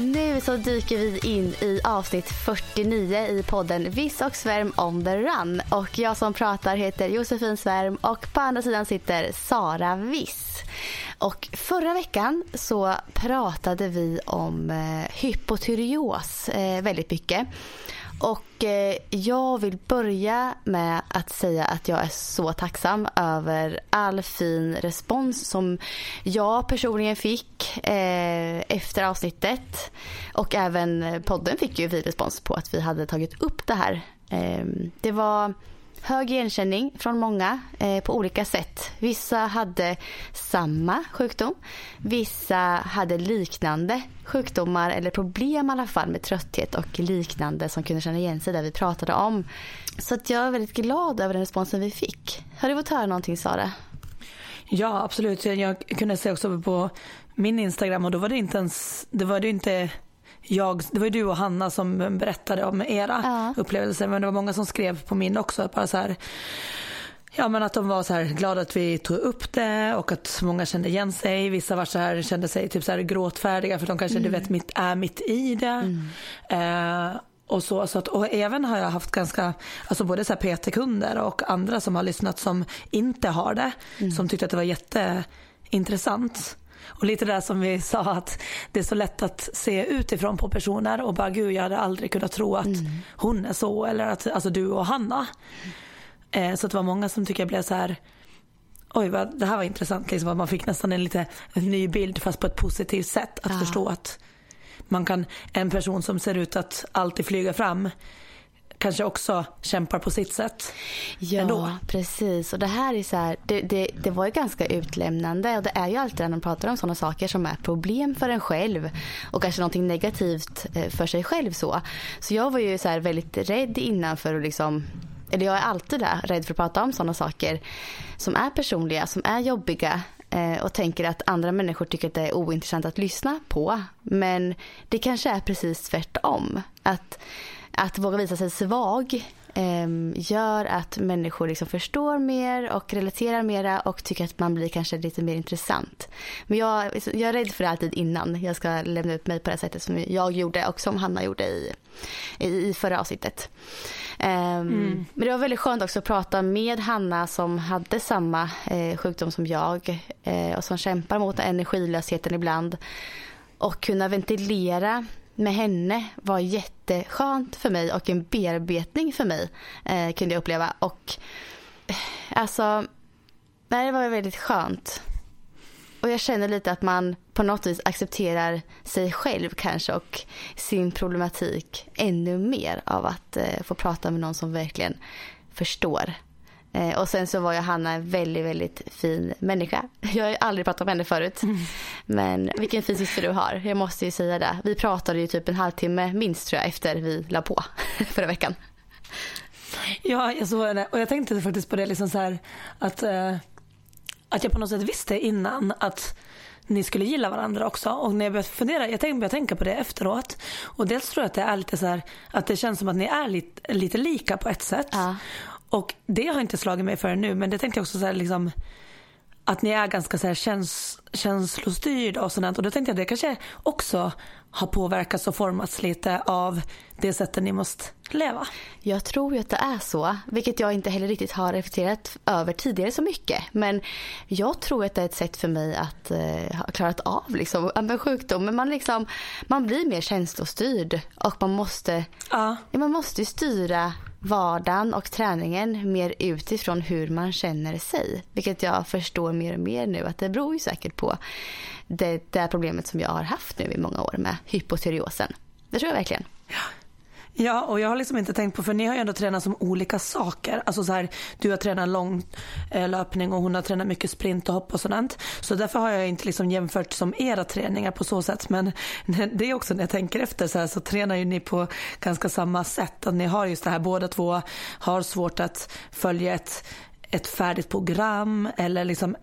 Nu så dyker vi in i avsnitt 49 i podden Viss och Svärm on the run. Och jag som pratar heter Josefin Svärm och på andra sidan sitter Sara Viss. Och förra veckan så pratade vi om eh, hypotyreos eh, väldigt mycket. Och eh, jag vill börja med att säga att jag är så tacksam över all fin respons som jag personligen fick eh, efter avsnittet. Och även podden fick ju fin respons på att vi hade tagit upp det här. Eh, det var hög igenkänning från många eh, på olika sätt. Vissa hade samma sjukdom. Vissa hade liknande sjukdomar eller problem i alla fall med trötthet och liknande som kunde känna igen sig där vi pratade om. Så att jag är väldigt glad över den responsen vi fick. Har du fått höra någonting Sara? Ja absolut. Jag kunde se också på min Instagram och då var det inte ens, det var det inte jag, det var ju du och Hanna som berättade om era ja. upplevelser men det var många som skrev på min också. Bara så här, Ja men att de var så här glada att vi tog upp det och att många kände igen sig. Vissa var så här, kände sig typ så här gråtfärdiga för de kanske mm. du vet, mitt, är mitt i det. Mm. Eh, och så, så att, och även har jag haft ganska, alltså både så PT-kunder och andra som har lyssnat som inte har det. Mm. Som tyckte att det var jätteintressant. Och lite där som vi sa att det är så lätt att se utifrån på personer och bara gud jag hade aldrig kunnat tro att mm. hon är så eller att alltså du och Hanna. Mm. Eh, så det var många som tycker jag blev så här oj vad, det här var intressant liksom att man fick nästan en lite en ny bild fast på ett positivt sätt att ja. förstå att man kan, en person som ser ut att alltid flyga fram kanske också kämpar på sitt sätt. Ja, ändå. precis. Och det här är så här, det, det, det, var ju ganska utlämnande och det är ju alltid när man pratar om sådana saker som är problem för en själv och kanske någonting negativt eh, för sig själv så. Så jag var ju så här väldigt rädd innan för att liksom eller jag är alltid där, rädd för att prata om sådana saker som är personliga, som är jobbiga eh, och tänker att andra människor tycker att det är ointressant att lyssna på. Men det kanske är precis tvärtom. Att att våga visa sig svag eh, gör att människor liksom förstår mer och relaterar mera och tycker att man blir kanske lite mer intressant. Men jag, jag är rädd för det alltid innan jag ska lämna ut mig på det sättet som jag gjorde och som Hanna gjorde i, i, i förra avsnittet. Um, mm. Men det var väldigt skönt också att prata med Hanna som hade samma eh, sjukdom som jag eh, och som kämpar mot energilösheten ibland och kunna ventilera med henne var jätteskönt för mig och en bearbetning för mig eh, kunde jag uppleva. Och eh, alltså, nej, det var väldigt skönt. Och jag känner lite att man på något vis accepterar sig själv kanske och sin problematik ännu mer av att eh, få prata med någon som verkligen förstår och sen så var ju Hanna en väldigt, väldigt fin människa. Jag har ju aldrig pratat med henne förut. Mm. Men vilken fin syster du har. Jag måste ju säga det. Vi pratade ju typ en halvtimme minst tror jag efter vi la på förra veckan. Ja, jag såg det. Och jag tänkte faktiskt på det liksom så här att, eh, att jag på något sätt visste innan att ni skulle gilla varandra också. Och när jag började fundera, jag tänkte, började tänka på det efteråt. Och dels tror jag att det är lite så här, att det känns som att ni är lite, lite lika på ett sätt. Ja. Och det har inte slagit mig förrän nu men det tänkte jag också så här, liksom att ni är ganska så här käns känslostyrda och sådant och då tänkte jag att det kanske också har påverkats och formats lite av det sättet ni måste leva. Jag tror ju att det är så, vilket jag inte heller riktigt har reflekterat över tidigare så mycket. Men jag tror att det är ett sätt för mig att eh, ha klarat av liksom. Men man, liksom, man blir mer känslostyrd och man måste, ja. man måste styra vardagen och träningen mer utifrån hur man känner sig. Vilket jag förstår mer och mer nu att det beror ju säkert på det, det problemet som jag har haft nu i många år med hypotyreosen. Det tror jag verkligen. Ja. Ja, och jag har liksom inte tänkt på, för ni har ju ändå tränat som olika saker. Alltså så här, du har tränat lång eh, löpning och hon har tränat mycket sprint och hopp och sådant. Så därför har jag inte liksom jämfört som era träningar på så sätt. Men det är också när jag tänker efter så här, så tränar ju ni på ganska samma sätt. Att ni har just det här, båda två har svårt att följa ett, ett färdigt program eller liksom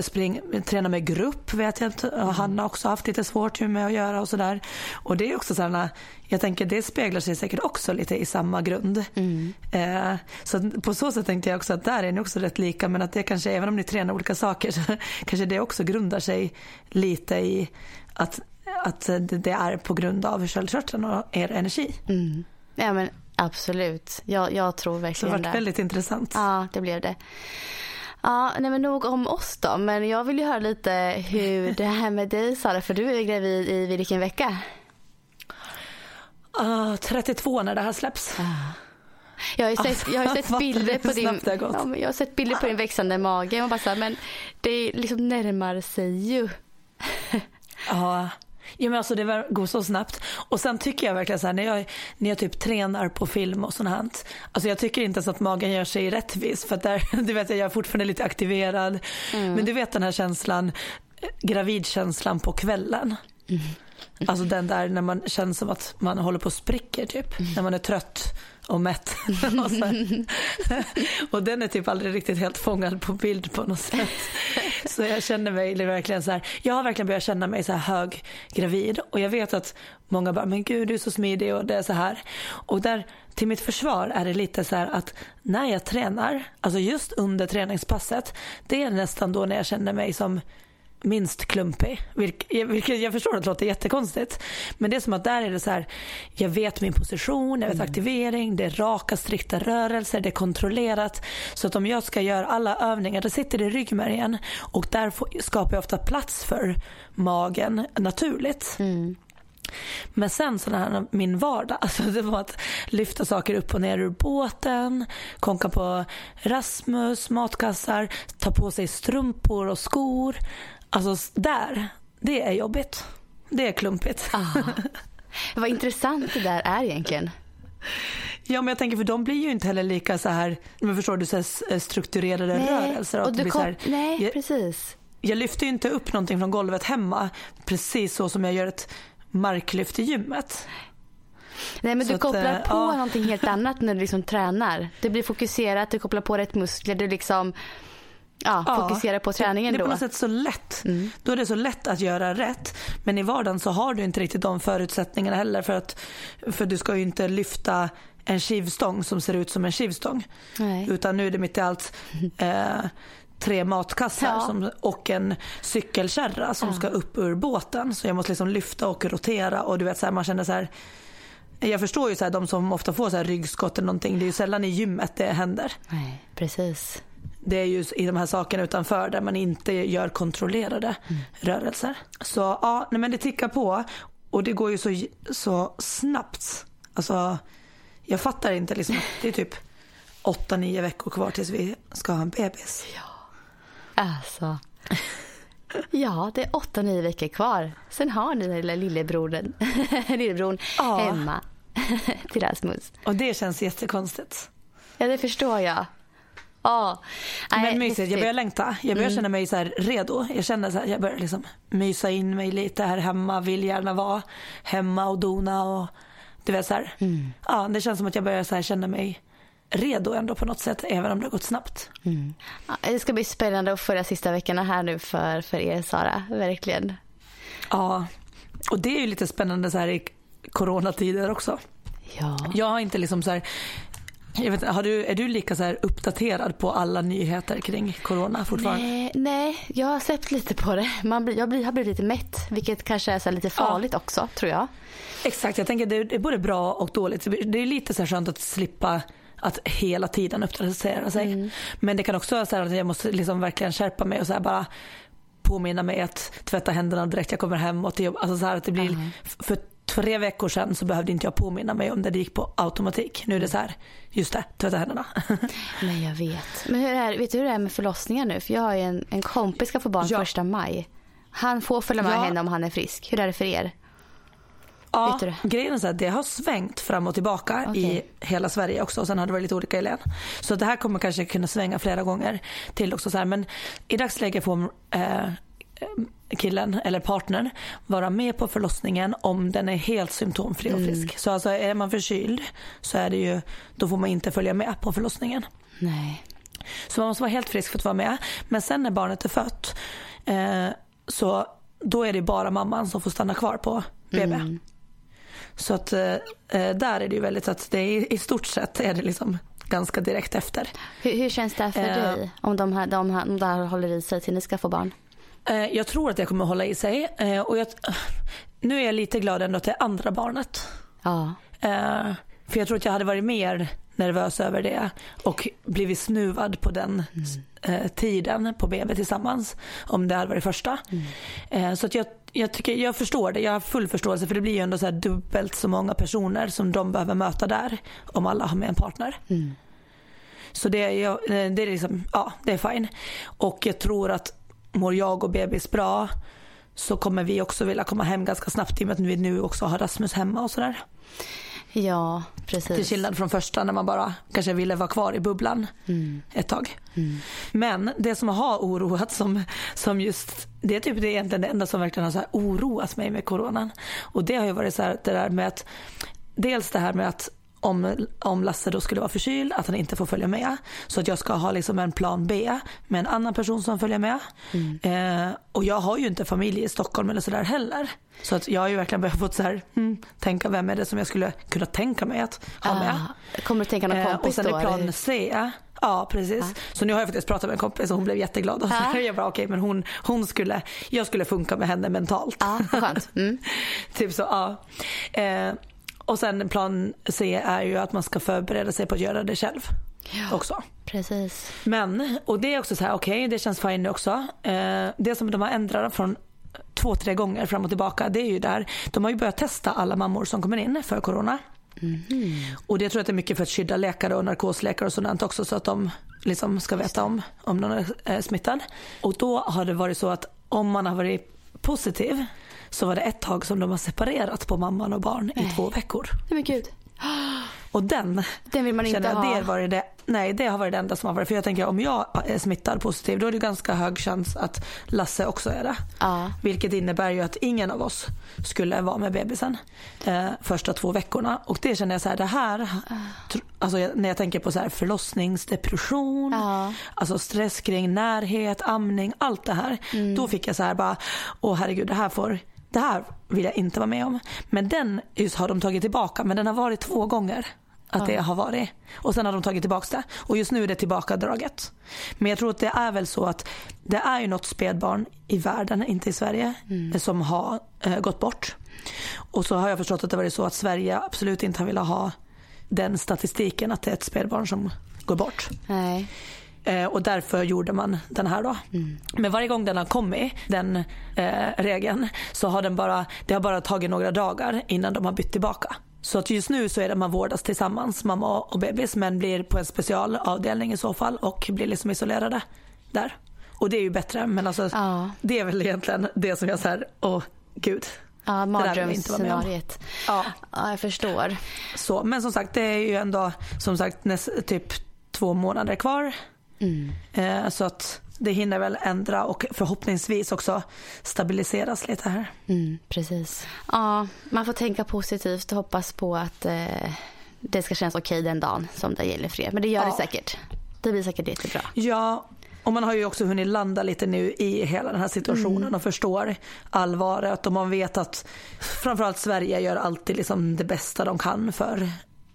spring, träna med grupp vet jag inte. Mm. Hanna har också haft lite svårt med att göra och sådär. Och det är också sådana, jag tänker det speglar sig säkert också lite i samma grund. Mm. Eh, så på så sätt tänkte jag också att där är ni också rätt lika men att det kanske, även om ni tränar olika saker så kanske det också grundar sig lite i att, att det är på grund av sköldkörteln och er energi. Mm. Ja men absolut, jag, jag tror verkligen det. Det har varit väldigt intressant. Ja det blev det. Ja, nej men nog om oss då. Men jag vill ju höra lite hur det här med dig Sara, för du är gravid i vilken vecka? Uh, 32 när det här släpps. Uh. Jag har sett, jag har sett bilder på din, ja, jag har sett bilder på din växande mage och bara så här, men det liksom närmar sig ju. Ja, Ja, men alltså det går så snabbt. Och sen tycker jag verkligen så här när jag, när jag typ tränar på film och sånt här. Alltså jag tycker inte ens att magen gör sig rättvis för att där, du vet jag är fortfarande lite aktiverad. Mm. Men du vet den här känslan, gravidkänslan på kvällen. Mm. Alltså den där när man känner som att man håller på att spricker typ. Mm. När man är trött och mätt. och, och den är typ aldrig riktigt helt fångad på bild på något sätt. Så jag känner mig verkligen så här, jag har verkligen börjat känna mig så här hög gravid och jag vet att många bara, men gud du är så smidig och det är så här. Och där till mitt försvar är det lite så här att när jag tränar, alltså just under träningspasset, det är nästan då när jag känner mig som minst klumpig. Vilket jag förstår att det låter jättekonstigt. Men det är som att där är det så här, jag vet min position, jag vet mm. aktivering, det är raka strikta rörelser, det är kontrollerat. Så att om jag ska göra alla övningar, det sitter i ryggmärgen och där skapar jag ofta plats för magen naturligt. Mm. Men sen sån här min vardag, alltså det var att lyfta saker upp och ner ur båten, konka på Rasmus, matkassar, ta på sig strumpor och skor. Alltså där, det är jobbigt. Det är klumpigt. Ah. Vad intressant det där är egentligen. Ja men jag tänker för de blir ju inte heller lika så här, men förstår du, så här eh, strukturerade nej. rörelser. Och du kom, här, nej jag, precis. Jag lyfter ju inte upp någonting från golvet hemma precis så som jag gör ett marklyft i gymmet. Nej men så du kopplar att, på ja. någonting helt annat när du liksom tränar. Du blir fokuserat, du kopplar på rätt muskler, du liksom ja, ja, fokusera på träningen då. Det är på något sätt så lätt. Mm. Då är det så lätt att göra rätt. Men i vardagen så har du inte riktigt de förutsättningarna heller för att för du ska ju inte lyfta en skivstång som ser ut som en skivstång. Nej. Utan nu är det mitt i allt eh, tre matkassar ja. som, och en cykelkärra som ja. ska upp ur båten. Så jag måste liksom lyfta och rotera och du vet så här, man känner så här jag förstår ju så här, de som ofta får så här ryggskott eller någonting. Det är ju sällan i gymmet det händer. Nej, precis det är ju i de här sakerna utanför där man inte gör kontrollerade mm. rörelser. Så ja, nej men det tickar på och det går ju så, så snabbt. Alltså, jag fattar inte liksom det är typ 8-9 veckor kvar tills vi ska ha en bebis. Ja, alltså. Ja, det är 8-9 veckor kvar. Sen har ni lilla lillebrodern, lillebron ja. hemma till Rasmus. Och det känns jättekonstigt. Ja, det förstår jag. Ja. Men mysigt, jag börjar längta. Jag börjar mm. känna mig så här redo. Jag känner så här, jag börjar liksom mysa in mig lite här hemma. Vill gärna vara hemma och dona och du vet så här. Mm. Ja, det känns som att jag börjar så känna mig redo ändå på något sätt, även om det har gått snabbt. Mm. Ja, det ska bli spännande att följa sista veckorna här nu för, för er Sara, verkligen. Ja, och det är ju lite spännande så här i coronatider också. Ja. Jag har inte liksom så här, jag vet, har du, är du lika så uppdaterad på alla nyheter kring corona fortfarande? Nej, nej jag har sett lite på det. Man blir, jag blir, har blivit lite mätt, vilket kanske är så lite farligt ja. också, tror jag. Exakt, jag tänker det är både bra och dåligt. Det är lite så skönt att slippa att hela tiden uppdatera sig. Mm. Men det kan också vara så att jag måste liksom verkligen skärpa mig och så bara påminna mig att tvätta händerna direkt jag kommer hem och till jobb. Alltså så att det blir, mm. för tre veckor sedan så behövde inte jag påminna mig om det, det gick på automatik. Nu är det så här, just det, tvätta händerna. Nej jag vet. Men hur är, vet du hur det är med förlossningar nu? För jag har ju en, en kompis ska få barn ja. första maj. Han får följa med ja. henne om han är frisk. Hur är det för er? Ja, grejen är så att det har svängt fram och tillbaka okay. i hela Sverige också. Och sen har det varit lite olika i län. Så det här kommer kanske kunna svänga flera gånger till också. Så här. Men i dagsläget får eh, killen eller partnern vara med på förlossningen om den är helt symptomfri och frisk. Mm. Så alltså är man förkyld så är det ju, då får man inte följa med på förlossningen. Nej. Så man måste vara helt frisk för att vara med. Men sen när barnet är fött eh, så då är det bara mamman som får stanna kvar på BB. Mm. Så att eh, eh, där är det ju väldigt att det är, i stort sett är det liksom ganska direkt efter. Hur, hur känns det för eh, dig om de här, de här, de där håller i sig till ni ska få barn? Eh, jag tror att det kommer hålla i sig. Eh, och jag, nu är jag lite glad ändå att det är andra barnet. Ja. Eh, för jag tror att jag hade varit mer nervös över det och blivit snuvad på den mm. tiden på BB tillsammans om det hade varit första. Mm. Så att jag, jag, tycker, jag förstår det, jag har full förståelse för det blir ju ändå så dubbelt så många personer som de behöver möta där om alla har med en partner. Mm. Så det, jag, det är liksom, ja det är fine. Och jag tror att mår jag och bebis bra så kommer vi också vilja komma hem ganska snabbt i och med att vi nu också har Rasmus hemma och sådär. Ja, precis. Till skillnad från första när man bara kanske ville vara kvar i bubblan mm. ett tag. Mm. Men det som har oroat som, som just, det är typ det egentligen det enda som verkligen har så oroat mig med coronan. Och det har ju varit så här, det där med att, dels det här med att om, om Lasse då skulle vara förkyld, att han inte får följa med. Så att jag ska ha liksom en plan B med en annan person som följer med. Mm. Eh, och jag har ju inte familj i Stockholm eller sådär heller. Så att jag har ju verkligen fått så här, hmm, tänka vem är det som jag skulle kunna tänka mig att ha med. Ah, kommer du tänka någon kompis eh, Och sen då, är plan C. Ja precis. Ah. Så nu har jag faktiskt pratat med en kompis och hon blev jätteglad. Och så ah. jag bara okej okay, men hon, hon skulle, jag skulle funka med henne mentalt. Ah, skönt. Mm. typ så ja. Eh, och sen plan C är ju att man ska förbereda sig på att göra det själv. Ja, också. Precis. Men, och det är också så här, okej okay, det känns fine nu också. Eh, det som de har ändrat från två, tre gånger fram och tillbaka det är ju där, de har ju börjat testa alla mammor som kommer in för corona. Mm. Och det tror jag att det är mycket för att skydda läkare och narkosläkare och sådant också så att de liksom ska veta om, om någon är eh, smittad. Och då har det varit så att om man har varit positiv så var det ett tag som de har separerat på mamman och barn i två veckor. Men gud. Och den, den vill man inte ha. Det, var det, nej, det har varit det enda som har varit. För jag tänker om jag är smittad positiv då är det ganska hög chans att Lasse också är det. Ja. Vilket innebär ju att ingen av oss skulle vara med bebisen eh, första två veckorna. Och det känner jag så här, det här, alltså när jag tänker på så här förlossningsdepression, ja. alltså stress kring närhet, amning, allt det här. Mm. Då fick jag så här bara, åh herregud det här får det här vill jag inte vara med om. Men den just har de tagit tillbaka, men den har varit två gånger. Att det har varit. Och sen har de tagit tillbaka det. Och just nu är det tillbakadraget. Men jag tror att det är väl så att det är ju något spädbarn i världen, inte i Sverige, mm. som har äh, gått bort. Och så har jag förstått att det var så att Sverige absolut inte har velat ha den statistiken att det är ett spädbarn som går bort. Nej. Eh, och därför gjorde man den här då. Mm. Men varje gång den har kommit, den eh, regeln, så har den bara, det har bara tagit några dagar innan de har bytt tillbaka. Så att just nu så är det man vårdas tillsammans, mamma och bebis, men blir på en specialavdelning i så fall och blir liksom isolerade där. Och det är ju bättre, men alltså ja. det är väl egentligen det som jag säger, åh gud. Ja, mardrömsscenariet. Ja. ja, jag förstår. Så, men som sagt, det är ju ändå som sagt näst, typ två månader kvar Mm. Eh, så att det hinner väl ändra och förhoppningsvis också stabiliseras lite här. Mm, precis. Ja, man får tänka positivt och hoppas på att eh, det ska kännas okej den dagen som det gäller för er. Men det gör ja. det säkert. Det blir säkert jättebra. Ja, och man har ju också hunnit landa lite nu i hela den här situationen mm. och förstår allvaret och man vet att framförallt Sverige gör alltid liksom det bästa de kan för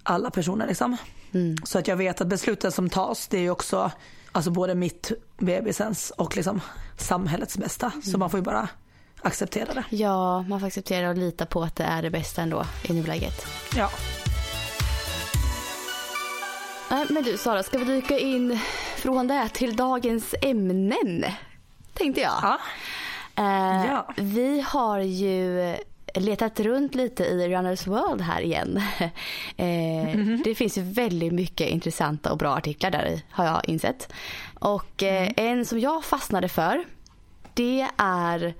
alla personer. Liksom. Mm. Så att jag vet att besluten som tas det är ju också alltså både mitt, bebisens och liksom samhällets bästa. Mm. Så man får ju bara acceptera det. Ja, man får acceptera och lita på att det är det bästa ändå i nuläget. Ja. Men du Sara, ska vi dyka in från det till dagens ämnen? Tänkte jag. Ja. Uh, ja. Vi har ju letat runt lite i Runners World här igen. eh, mm -hmm. Det finns ju väldigt mycket intressanta och bra artiklar där har jag insett. Och eh, mm. en som jag fastnade för det är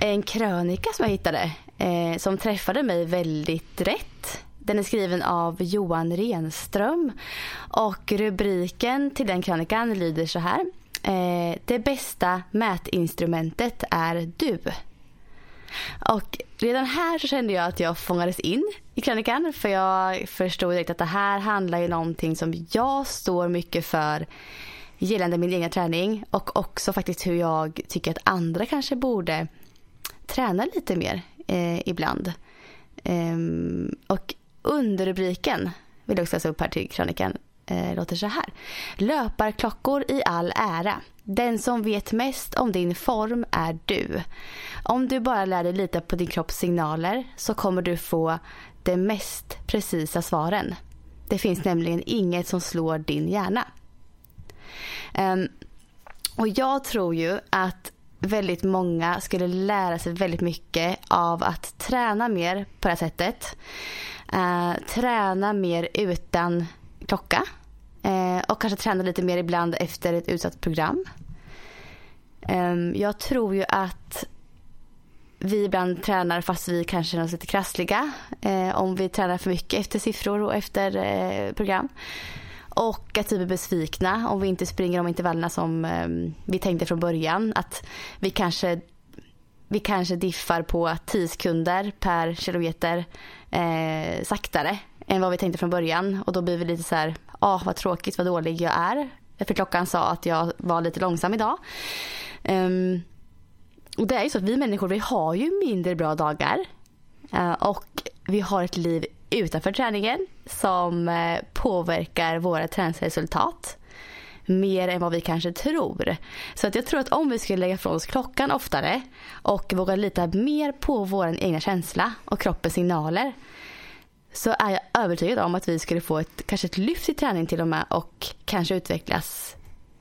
en krönika som jag hittade eh, som träffade mig väldigt rätt. Den är skriven av Johan Renström och rubriken till den krönikan lyder så här. Eh, det bästa mätinstrumentet är du. Och redan här så kände jag att jag fångades in i krönikan för jag förstod direkt att det här handlar ju någonting som jag står mycket för gällande min egen träning och också faktiskt hur jag tycker att andra kanske borde träna lite mer eh, ibland. Ehm, och underrubriken vill jag också läsa upp här till krönikan eh, låter så här. Löparklockor i all ära. Den som vet mest om din form är du. Om du bara lär dig lita på din kropps signaler så kommer du få de mest precisa svaren. Det finns nämligen inget som slår din hjärna. Um, och jag tror ju att väldigt många skulle lära sig väldigt mycket av att träna mer på det här sättet. Uh, träna mer utan klocka. Eh, och kanske träna lite mer ibland efter ett utsatt program. Eh, jag tror ju att vi ibland tränar fast vi kanske är lite krassliga. Eh, om vi tränar för mycket efter siffror och efter eh, program. Och att vi blir besvikna om vi inte springer de intervallerna som eh, vi tänkte från början. Att vi kanske, vi kanske diffar på 10 sekunder per kilometer eh, saktare än vad vi tänkte från början. Och då blir vi lite så här, ah vad tråkigt, vad dålig jag är. För klockan sa att jag var lite långsam idag. Um, och det är ju så att vi människor vi har ju mindre bra dagar. Uh, och vi har ett liv utanför träningen som uh, påverkar våra träningsresultat mer än vad vi kanske tror. Så att jag tror att om vi skulle lägga från oss klockan oftare och våga lita mer på vår egna känsla och kroppens signaler så är jag övertygad om att vi skulle få ett, kanske ett lyft i träning till och med och kanske utvecklas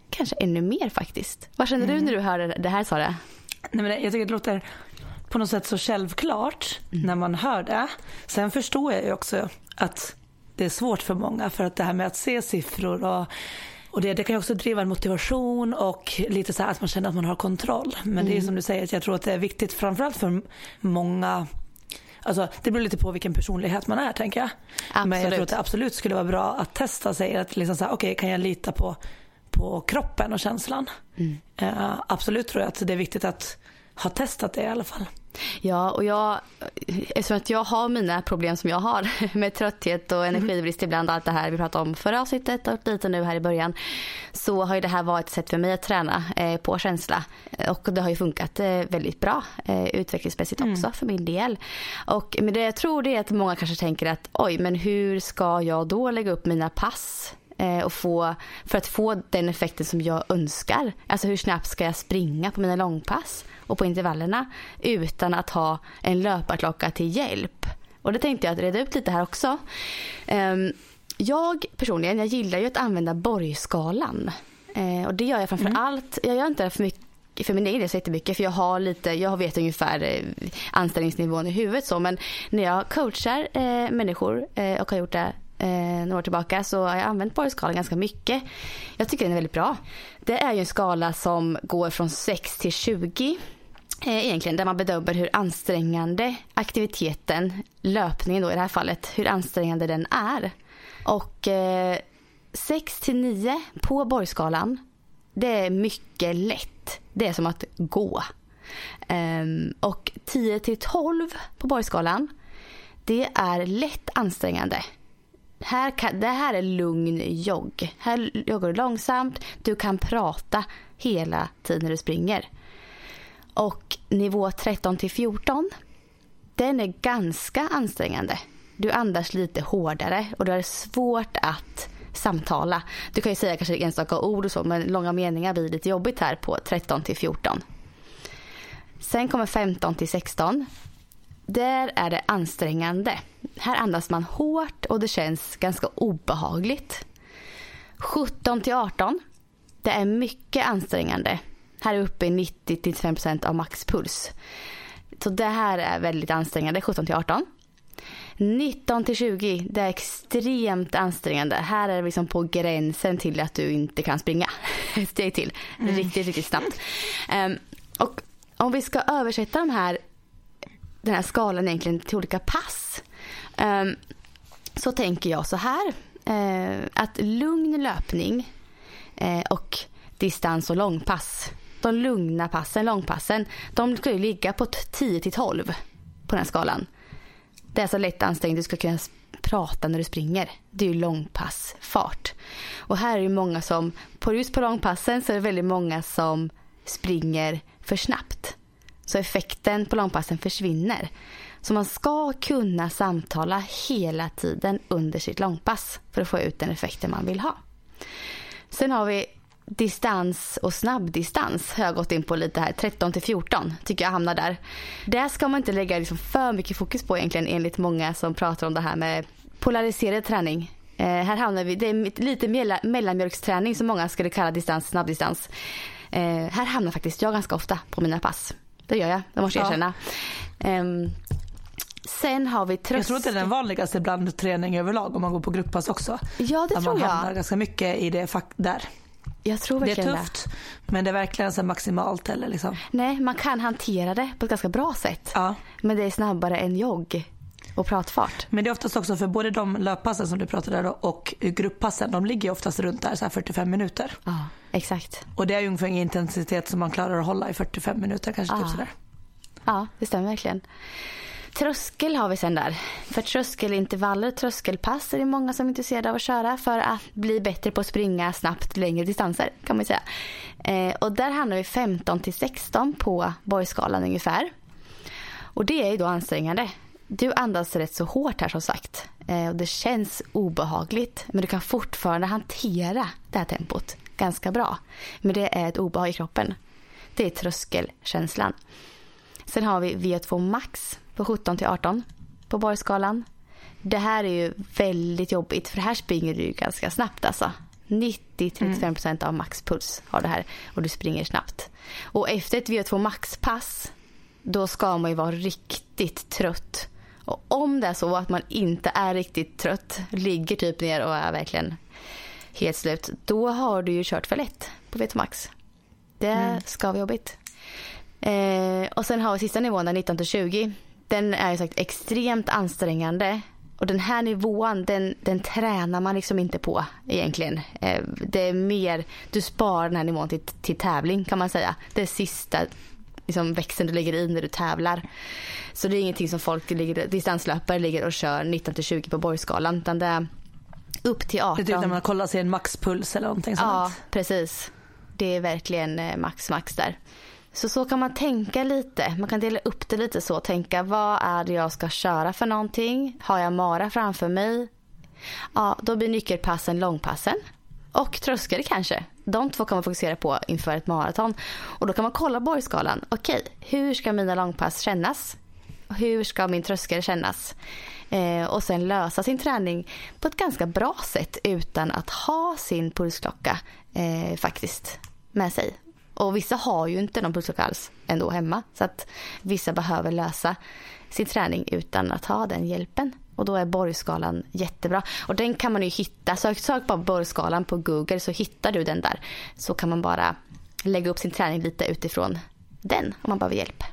kanske ännu mer faktiskt. Vad känner mm. du när du hör det här Sara? Nej, men jag tycker det låter på något sätt så självklart mm. när man hör det. Sen förstår jag ju också att det är svårt för många för att det här med att se siffror och och det, det kan ju också driva en motivation och lite så att man känner att man har kontroll. Men mm. det är mm. som du säger, jag tror att det är viktigt framförallt för många Alltså, det beror lite på vilken personlighet man är tänker jag. Absolut. Men jag tror att det absolut skulle vara bra att testa sig. Att liksom säga, okej okay, kan jag lita på, på kroppen och känslan? Mm. Uh, absolut tror jag att det är viktigt att ha testat det i alla fall. Ja, och jag, eftersom att jag har mina problem som jag har med trötthet och energibrist ibland, allt det här vi pratade om förra avsnittet och lite nu här i början, så har ju det här varit ett sätt för mig att träna eh, på känsla. Och det har ju funkat eh, väldigt bra eh, utvecklingsmässigt också mm. för min del. Och men det jag tror det är att många kanske tänker att oj, men hur ska jag då lägga upp mina pass? Och få, för att få den effekten som jag önskar. Alltså hur snabbt ska jag springa på mina långpass? och på intervallerna utan att ha en löparklocka till hjälp. Och det tänkte jag att reda ut lite här också. Ehm, jag personligen, jag gillar ju att använda borgskalan. Eh, och det gör jag framför mm. allt. Jag gör inte det för mycket för min egen del så jättemycket för jag har lite, jag vet ungefär eh, anställningsnivån i huvudet så men när jag coachar eh, människor eh, och har gjort det eh, några år tillbaka så har jag använt borgskalan ganska mycket. Jag tycker den är väldigt bra. Det är ju en skala som går från 6 till 20 Eh, egentligen där man bedömer hur ansträngande aktiviteten, löpningen då i det här fallet, hur ansträngande den är. Och eh, 6 till 9 på borgskalan, det är mycket lätt. Det är som att gå. Um, och 10 till 12 på borgskalan, det är lätt ansträngande. Här kan, det här är lugn jogg. Här joggar du långsamt, du kan prata hela tiden när du springer. Och nivå 13 till 14, den är ganska ansträngande. Du andas lite hårdare och du har svårt att samtala. Du kan ju säga kanske enstaka ord och så men långa meningar blir lite jobbigt här på 13 till 14. Sen kommer 15 till 16. Där är det ansträngande. Här andas man hårt och det känns ganska obehagligt. 17 till 18. Det är mycket ansträngande. Här är uppe i 90-95% av maxpuls. Så det här är väldigt ansträngande, 17 till 18. 19 till 20, det är extremt ansträngande. Här är det liksom på gränsen till att du inte kan springa. Steg till. Mm. Riktigt, riktigt snabbt. Um, och om vi ska översätta de här den här skalan egentligen till olika pass. Um, så tänker jag så här. Uh, att lugn löpning uh, och distans och långpass. De lugna passen, långpassen, de ska ju ligga på 10 till 12 på den här skalan. Det är så lätt ansträngd du ska kunna prata när du springer. Det är ju långpassfart. Och här är det många som, på just på långpassen så är det väldigt många som springer för snabbt. Så effekten på långpassen försvinner. Så man ska kunna samtala hela tiden under sitt långpass för att få ut den effekten man vill ha. Sen har vi distans och snabbdistans har jag gått in på lite här. 13 till 14 tycker jag hamnar där. Där ska man inte lägga liksom för mycket fokus på egentligen enligt många som pratar om det här med polariserad träning. Eh, här hamnar vi, det är lite mellanmjölksträning som många skulle kalla distans, snabbdistans. Eh, här hamnar faktiskt jag ganska ofta på mina pass. Det gör jag, det måste jag erkänna. Eh, Sen har vi tröskel. Jag tror att det är den vanligaste bland träning överlag om man går på grupppass också. Ja det Att tror man jag. hamnar ganska mycket i det där. Jag tror Det är verkligen tufft men det är verkligen så maximalt eller liksom. Nej, man kan hantera det på ett ganska bra sätt. Ja. Men det är snabbare än jogg och pratfart. Men det är oftast också för både de löppassen som du pratade om och grupppassen, de ligger oftast runt där så här 45 minuter. Ja, exakt. Och det är ju ungefär en intensitet som man klarar att hålla i 45 minuter kanske typ Ja. sådär. Ja, det stämmer verkligen. Tröskel har vi sen där. För tröskelintervaller, tröskelpass är det många som är intresserade av att köra för att bli bättre på att springa snabbt längre distanser kan man säga. Eh, och där hamnar vi 15 till 16 på Borgskalan ungefär. Och det är ju då ansträngande. Du andas rätt så hårt här som sagt. Eh, och det känns obehagligt men du kan fortfarande hantera det här tempot ganska bra. Men det är ett obehag i kroppen. Det är tröskelkänslan. Sen har vi VO2 max på 17 till 18 på Borgskalan. Det här är ju väldigt jobbigt för här springer du ju ganska snabbt alltså. 90-35 procent av maxpuls har det här och du springer snabbt. Och efter ett VO2 max-pass då ska man ju vara riktigt trött. Och om det är så att man inte är riktigt trött, ligger typ ner och är verkligen helt slut, då har du ju kört för lätt på VO2 max. Det ska vara jobbigt. Eh, och sen har vi sista nivån, där 19 till 20. Den är ju sagt extremt ansträngande. Och den här nivån, den, den tränar man liksom inte på egentligen. Eh, det är mer, du sparar den här nivån till, till tävling kan man säga. Det är sista liksom, växeln du lägger i när du tävlar. Så det är ingenting som folk, ligger, distanslöpare ligger och kör 19 till 20 på Borgskalan. Utan det är upp till 18. Det är typ när man kollar sig en maxpuls eller någonting Ja, sånt. precis. Det är verkligen eh, max max där. Så så kan man tänka lite. Man kan dela upp det lite så. Tänka vad är det jag ska köra för någonting? Har jag mara framför mig? Ja, då blir nyckelpassen långpassen. Och tröskare kanske. De två kan man fokusera på inför ett maraton. Och då kan man kolla Borgskalan. Okej, hur ska mina långpass kännas? Hur ska min tröskel kännas? Eh, och sen lösa sin träning på ett ganska bra sätt utan att ha sin pulsklocka eh, faktiskt med sig. Och vissa har ju inte någon pulsklocka alls ändå hemma. Så att vissa behöver lösa sin träning utan att ha den hjälpen. Och då är Borgskalan jättebra. Och den kan man ju hitta. Sök, sök bara Borgskalan på Google så hittar du den där. Så kan man bara lägga upp sin träning lite utifrån den om man behöver hjälp.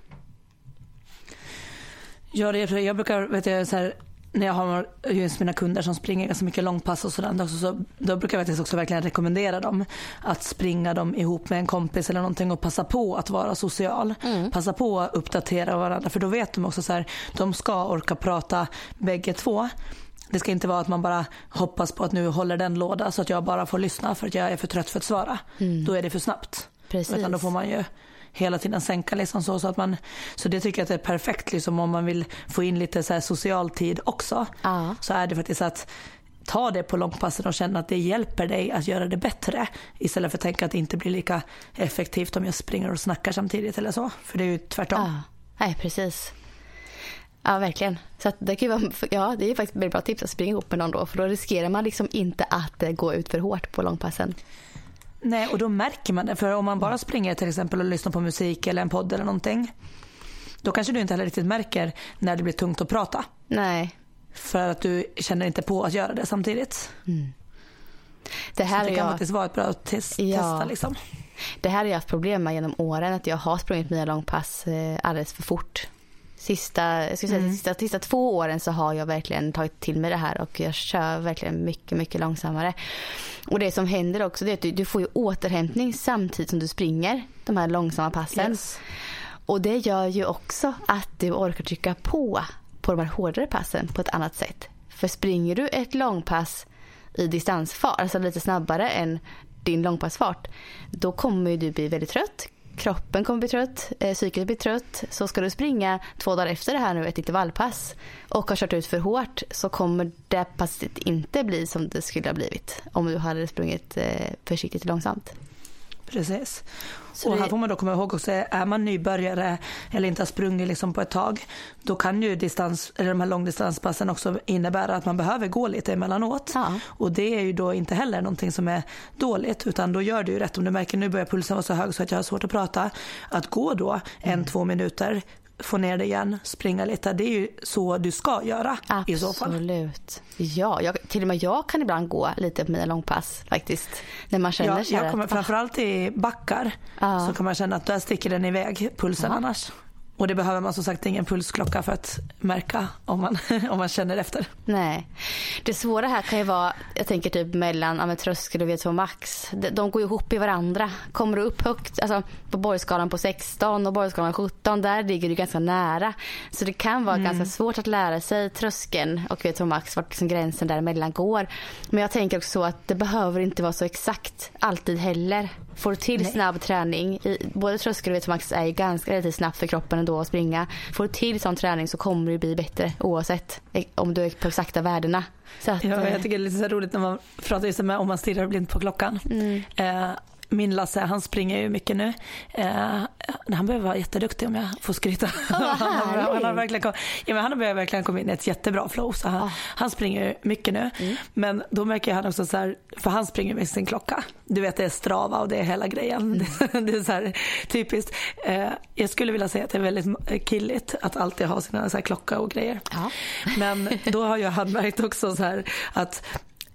Ja, det är, jag brukar, vet jag, så här, när jag har just mina kunder som springer ganska mycket långpass och sådär, så, då brukar jag faktiskt också verkligen rekommendera dem att springa dem ihop med en kompis eller någonting och passa på att vara social. Passa på att uppdatera varandra för då vet de också så här, de ska orka prata bägge två. Det ska inte vara att man bara hoppas på att nu håller den låda så att jag bara får lyssna för att jag är för trött för att svara. Då är det för snabbt. Precis. Utan då får man ju hela tiden sänka liksom så, så att man så det tycker jag att det är perfekt liksom om man vill få in lite så här social tid också. Ja. Så är det faktiskt att ta det på långpassen och känna att det hjälper dig att göra det bättre istället för att tänka att det inte blir lika effektivt om jag springer och snackar samtidigt eller så. För det är ju tvärtom. Ja, nej precis. Ja, verkligen. Så det, kan vara, ja, det är faktiskt ett bra tips att springa ihop med någon då. För då riskerar man liksom inte att gå ut för hårt på långpassen. Nej, och då märker man det. För om man bara springer till exempel och lyssnar på musik eller en podd eller någonting. Då kanske du inte heller riktigt märker när det blir tungt att prata. Nej. För att du känner inte på att göra det samtidigt. Det här, Så det kan jag, faktiskt vara ett bra test, Ja. testa liksom. det här har jag haft problem med genom åren. Att jag har sprungit mina långpass eh, alldeles för fort. Sista, jag ska säga, Mm. sista, sista två åren så har jag verkligen tagit till mig det här och jag kör verkligen mycket, mycket långsammare. Och det som händer också det är att du, du får ju återhämtning samtidigt som du springer de här långsamma passen. Yes. Och det gör ju också att du orkar trycka på på de här hårdare passen på ett annat sätt. För springer du ett långpass i distansfart, alltså lite snabbare än din långpassfart, då kommer du bli väldigt trött. Kroppen kommer bli trött, eh, psyket blir trött. Så ska du springa två dagar efter det här nu, ett intervallpass och har kört ut för hårt så kommer det passet inte bli som det skulle ha blivit om du hade sprungit eh, försiktigt och långsamt. Precis. Så och här får man då komma ihåg också, är man nybörjare eller inte har sprungit liksom på ett tag, då kan ju distans, eller de här långdistanspassen också innebära att man behöver gå lite emellanåt. Ja. Och det är ju då inte heller någonting som är dåligt, utan då gör du ju rätt. Om du märker nu börjar pulsen vara så hög så att jag har svårt att prata, att gå då en, Mm. två minuter, få ner det igen, springa lite. Det är ju så du ska göra i så fall. Absolut. Ja, jag, till och med jag kan ibland gå lite på mina långpass faktiskt. När man känner Ja, jag kommer att, ah, framförallt i backar Ja. så kan man känna att där sticker den iväg, pulsen Ja. annars. Och det behöver man som sagt ingen pulsklocka för att märka om man, om man känner efter. Nej. Det svåra här kan ju vara, jag tänker typ mellan ja, tröskel och V2 max. De, de går ihop i varandra. Kommer du upp högt, alltså på borgskalan på 16 och borgskalan 17, där ligger du ganska nära. Så det kan vara ganska svårt att lära sig tröskeln och V2 max, vart liksom gränsen däremellan går. Men jag tänker också så att det behöver inte vara så exakt alltid heller. Får du till Nej. snabb träning, i, både tröskel och V2 max är ju ganska relativt snabbt för kroppen ändå att springa. Får du till sån träning så kommer det bli bättre oavsett eh, om du är på exakta värdena. Att, Ja, eh, jag tycker det är lite så roligt när man pratar just med om man stirrar blint på klockan. Mm. Eh, min Lasse han springer ju mycket nu. Eh, han behöver vara jätteduktig om jag får skryta. vad han, har, han, har verkligen kom, ja, men han har börjat verkligen komma in i ett jättebra flow. Så han, Ah. han springer ju mycket nu. Mm. Men då märker jag han också så här, för han springer med sin klocka. Du vet det är strava och det är hela grejen. Mm. det är så här typiskt. Eh, jag skulle vilja säga att det är väldigt killigt att alltid ha sina så här klocka och grejer. Ja. Men då har jag han märkt också så här att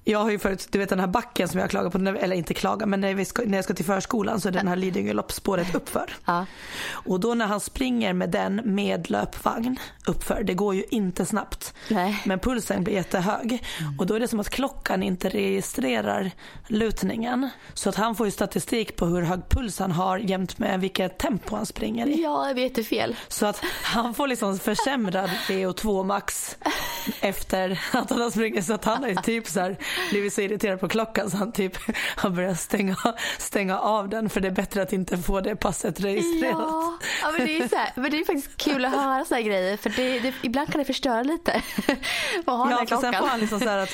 jag har ju förut, du vet den här backen som jag klagar på, eller inte klagar, men när, vi ska, när jag ska till förskolan så är den här Lidingö loppspåret uppför. Ja. Och då när han springer med den med löpvagn uppför, det går ju inte snabbt. Nej. Men pulsen blir jättehög. Och då är det som att klockan inte registrerar lutningen. Så att han får ju statistik på hur hög puls han har jämt med vilket tempo han springer i. ja, det blir jättefel. Så att han får liksom försämrad VO2 max efter att han har sprungit. Så att han ju typ så här blivit så irriterad på klockan så han typ har börjat stänga, stänga av den för det är bättre att inte få det passet registrerat. Ja, ja men, det är så här, men det är faktiskt kul att höra här grejer för det, det, ibland kan det förstöra lite. Vad har den Ja, här för sen klockan? får han liksom så att,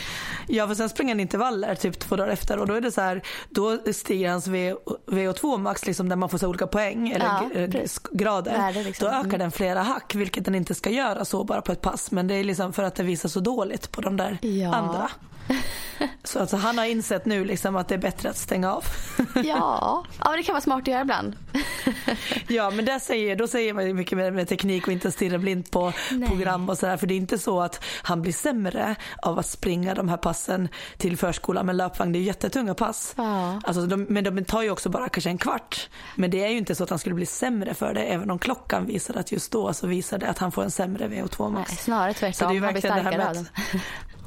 ja för sen springer han intervaller typ två dagar efter och då är det så här, då stiger hans V- VO2 max liksom där man får så olika poäng eller Ja, grader. Värde liksom. Då ökar Mm. den flera hack vilket den inte ska göra så bara på ett pass men det är liksom för att det visar så dåligt på de där Ja. andra. Så alltså, han har insett nu liksom att det är bättre att stänga av. Ja, ja det kan vara smart att göra ibland. Ja men där säger, då säger man mycket med, med teknik och inte stirra blint på Nej. program och sådär. För det är inte så att han blir sämre av att springa de här passen till förskolan med löpvagn. Det är jättetunga pass. Ja. Alltså, de, men de tar ju också bara kanske en kvart. Men det är ju inte så att han skulle bli sämre för det. Även om klockan visar att just då så visar det att han får en sämre VO2 max. Nej, snarare Så det är tvärtom. ju verkligen det här med att,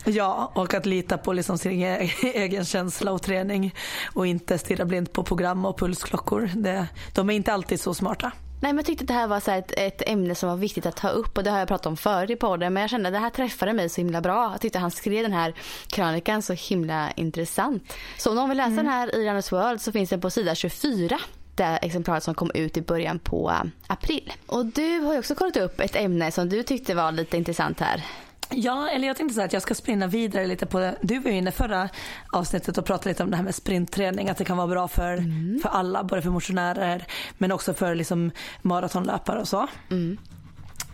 Ja, och att lita på liksom sin egen känsla och träning och inte stirra blint på program och pulsklockor. Det, de är inte alltid så smarta. Nej men jag tyckte att det här var så ett, ett ämne som var viktigt att ta upp och det har jag pratat om förr i podden men jag kände att det här träffade mig så himla bra. Jag tyckte han skrev den här krönikan så himla intressant. Så om någon vill läsa Mm. den här i Runners World så finns den på sida 24 det exemplaret som kom ut i början på eh, april. Och du har ju också kollat upp ett ämne som du tyckte var lite intressant här. Ja, eller jag tänkte så att jag ska springa vidare lite på det. Du var ju inne förra avsnittet och pratade lite om det här med sprintträning. Att det kan vara bra för, för alla, både för motionärer men också för liksom maratonlöpare och så.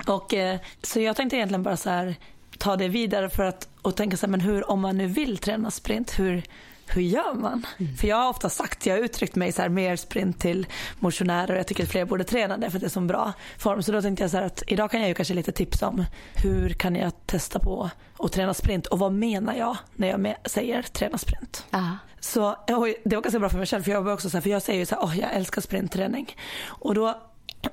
Och, eh, så jag tänkte egentligen bara så här ta det vidare för att och tänka så här, men hur, om man nu vill träna sprint, hur, hur gör man? För jag har ofta sagt, jag har uttryckt mig så här mer sprint till motionärer och jag tycker att fler borde träna det för att det är så bra form. Så då tänkte jag så här att idag kan jag ju kanske lite tips om hur kan jag testa på att träna sprint och vad menar jag när jag säger träna sprint? Ja. Så det var ganska bra för mig själv för jag var också så här, för jag säger ju så här, åh jag älskar sprintträning. Och då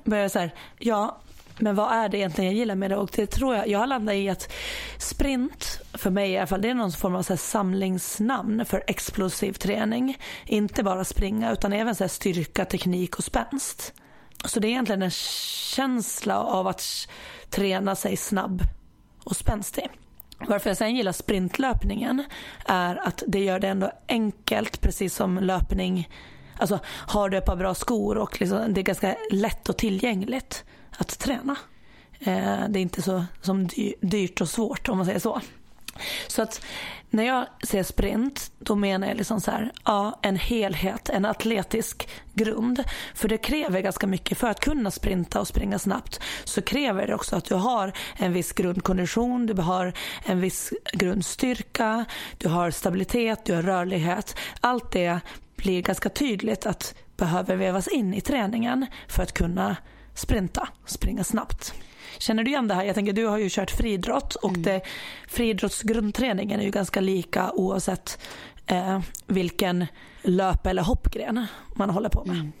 började jag så här, ja men vad är det egentligen jag gillar med det? Och det tror jag, jag har landat i att sprint, för mig i alla fall, det är någon form av så samlingsnamn för explosiv träning. Inte bara springa utan även så styrka, teknik och spänst. Så det är egentligen en känsla av att träna sig snabb och spänstig. Varför jag sen gillar sprintlöpningen är att det gör det ändå enkelt, precis som löpning. Alltså har du ett par bra skor och liksom, det är ganska lätt och tillgängligt att träna. Eh, det är inte så som dyrt och svårt om man säger så. Så att när jag säger sprint, då menar jag liksom så här, ja, en helhet, en atletisk grund. För det kräver ganska mycket. För att kunna sprinta och springa snabbt så kräver det också att du har en viss grundkondition, du har en viss grundstyrka, du har stabilitet, du har rörlighet. Allt det blir ganska tydligt att behöver vävas in i träningen för att kunna sprinta, springa snabbt. Känner du igen det här? Jag tänker du har ju kört friidrott och mm. det, friidrottsgrundträningen är ju ganska lika oavsett eh, vilken löp eller hoppgren man håller på med. Mm.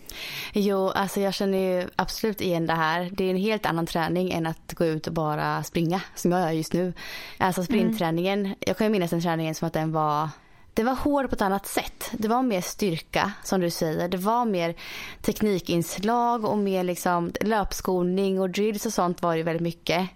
Jo, alltså jag känner ju absolut igen det här. Det är en helt annan träning än att gå ut och bara springa som jag gör just nu. Alltså sprintträningen, mm. jag kan ju minnas den träningen som att den var det var hård på ett annat sätt. Det var mer styrka som du säger. Det var mer teknikinslag och mer liksom löpskolning och drills och sånt var det väldigt mycket.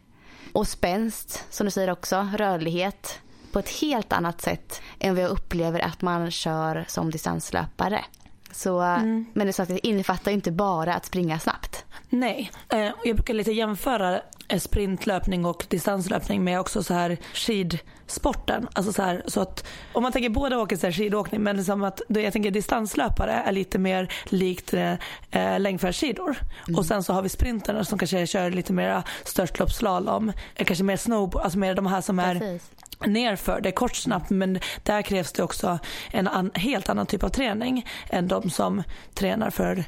Och spänst som du säger också, rörlighet på ett helt annat sätt än vad jag upplever att man kör som distanslöpare. Så, mm. Men det, så att det innefattar inte bara att springa snabbt. Nej, eh, jag brukar lite jämföra sprintlöpning och distanslöpning med också så här skidsporten. Alltså så, här, så att om man tänker båda åker så här skidåkning men som att jag tänker distanslöpare är lite mer likt eh, längdfärdsskidor. Mm. Och sen så har vi sprinterna som kanske kör lite mer störtloppsslalom, eh, kanske mer snowboard, alltså mer de här som är Precis nerför. Det är kort snabbt men där krävs det också en an, helt annan typ av träning än de som tränar för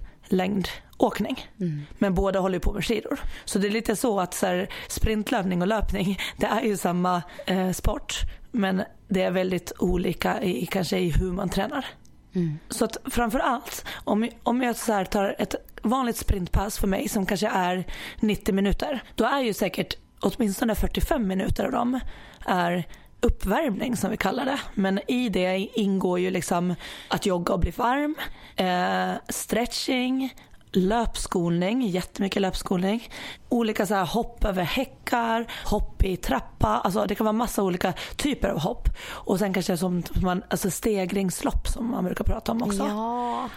längdåkning. Mm. Men båda håller på med skidor. Så det är lite så att så här, sprintlöpning och löpning det är ju samma eh, sport men det är väldigt olika i, kanske i hur man tränar. Mm. Så att framför allt om, om jag så tar ett vanligt sprintpass för mig som kanske är 90 minuter. Då är ju säkert åtminstone 45 minuter av dem är uppvärmning som vi kallar det. Men i det ingår ju liksom att jogga och bli varm, eh, stretching, löpskolning, jättemycket löpskolning. Olika så här hopp över häckar, hopp i trappa, alltså det kan vara massa olika typer av hopp. Och sen kanske som man, alltså stegringslopp som man brukar prata om också. Ja,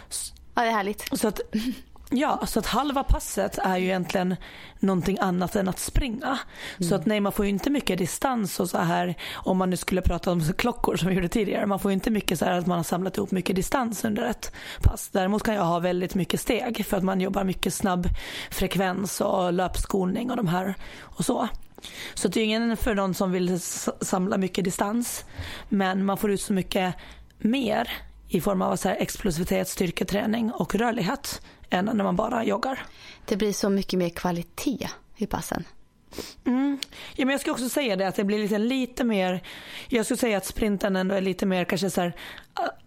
ja det är härligt. Så att Ja, så att halva passet är ju egentligen någonting annat än att springa. Mm. Så att nej, man får ju inte mycket distans och så här om man nu skulle prata om klockor som vi gjorde tidigare. Man får ju inte mycket så här att man har samlat ihop mycket distans under ett pass. Däremot kan jag ha väldigt mycket steg för att man jobbar mycket snabb frekvens och löpskolning och de här och så. Så det är ingen för någon som vill samla mycket distans. Men man får ut så mycket mer i form av så här explosivitet, styrketräning och rörlighet än när man bara joggar. Det blir så mycket mer kvalitet i passen. Mm. Ja, men jag ska också säga det att det blir lite, lite mer, jag skulle säga att sprinten ändå är lite mer kanske så här,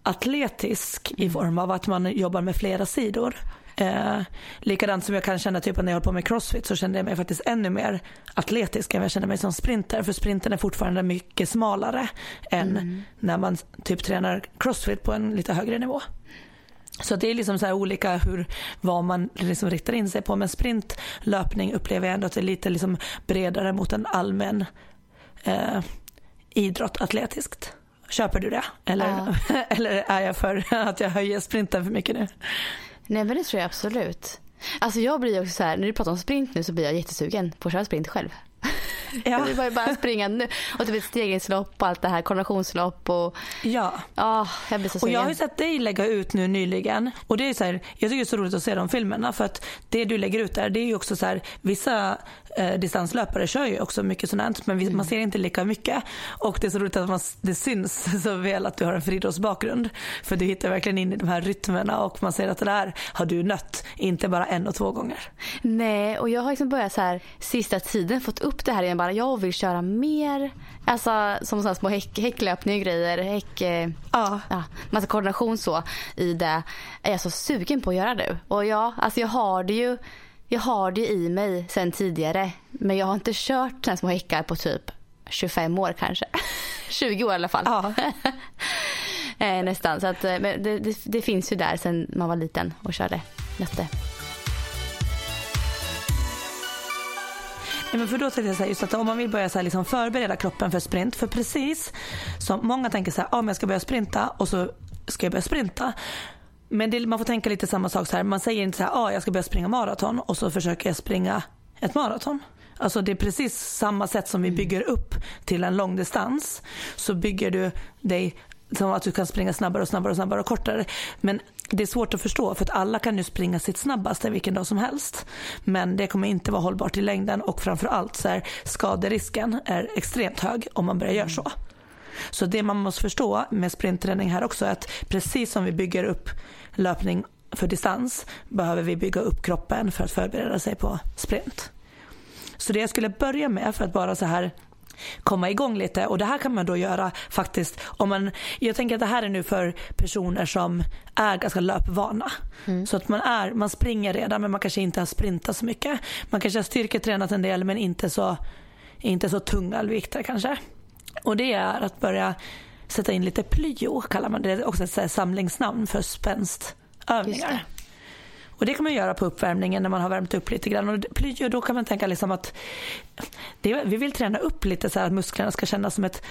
atletisk i mm. form av att man jobbar med flera sidor. Eh, likadant som jag kan känna typ när jag håller på med crossfit så kände jag mig faktiskt ännu mer atletisk än jag känner mig som sprinter. För sprinten är fortfarande mycket smalare än mm. när man typ tränar crossfit på en lite högre nivå. Så det är liksom så olika hur, vad man liksom riktar in sig på. Men sprintlöpning upplever jag ändå att det är lite liksom bredare mot en allmän eh, idrott atletiskt. Köper du det? Eller, ja. eller är jag för att jag höjer sprinten för mycket nu? Nej men det tror jag absolut. Alltså jag blir också så här, när du pratar om sprint nu så blir jag jättesugen på att köra sprint själv. Ja. Jag vill bara springa nu. Och typ ett stegringslopp och allt det här, koordinationslopp och... Ja. Oh, jag blir så sugen. Och jag har ju sett dig lägga ut nu nyligen. Och det är så här, jag tycker det är så roligt att se de filmerna för att det du lägger ut där det är ju också så här, vissa eh, distanslöpare kör ju också mycket sånt men mm. man ser inte lika mycket. Och det är så roligt att man, det syns så väl att du har en friidrottsbakgrund. För du hittar verkligen in i de här rytmerna och man ser att det där har du nött, inte bara en och två gånger. Nej, och jag har liksom börjat så här sista tiden fått upp det här igen bara jag vill köra mer. Alltså som sådana små häck, häcklöpningar och grejer. Häck, eh, ja. ja. Massa koordination så i det. Är jag så sugen på att göra nu. Och ja, alltså jag har det ju jag har det i mig sen tidigare. Men jag har inte kört sådana små häckar på typ 25 år kanske. 20 år i alla fall. Ja. eh, nästan. Så att, eh, men det, det, det, finns ju där sen man var liten och körde nötte. Ja, men för då tänkte jag så här, just att om man vill börja så här, liksom förbereda kroppen för sprint. För precis som många tänker så här, ah, men jag ska börja sprinta och så ska jag börja sprinta. Men det, man får tänka lite samma sak så här. Man säger inte så här, ah, jag ska börja springa maraton och så försöker jag springa ett maraton. Alltså det är precis samma sätt som vi mm. bygger upp till en långdistans. Så bygger du dig som att du kan springa snabbare och snabbare och snabbare och kortare. Men det är svårt att förstå för att alla kan ju springa sitt snabbaste vilken dag som helst. Men det kommer inte vara hållbart i längden och framförallt så är skaderisken är extremt hög om man börjar göra så. Så det man måste förstå med sprintträning här också är att precis som vi bygger upp löpning för distans behöver vi bygga upp kroppen för att förbereda sig på sprint. Så det jag skulle börja med för att bara så här komma igång lite och det här kan man då göra faktiskt om man, jag tänker att det här är nu för personer som är ganska löpvana. Mm. Så att man är, man springer redan men man kanske inte har sprintat så mycket. Man kanske har styrketränat en del men inte så, inte så tunga vikter kanske. Och det är att börja sätta in lite plyo kallar man det. Det är också ett samlingsnamn för spänstövningar. Och det kan man göra på uppvärmningen när man har värmt upp lite grann. Och plyo, då kan man tänka liksom att det, vi vill träna upp lite så att musklerna ska kännas som ett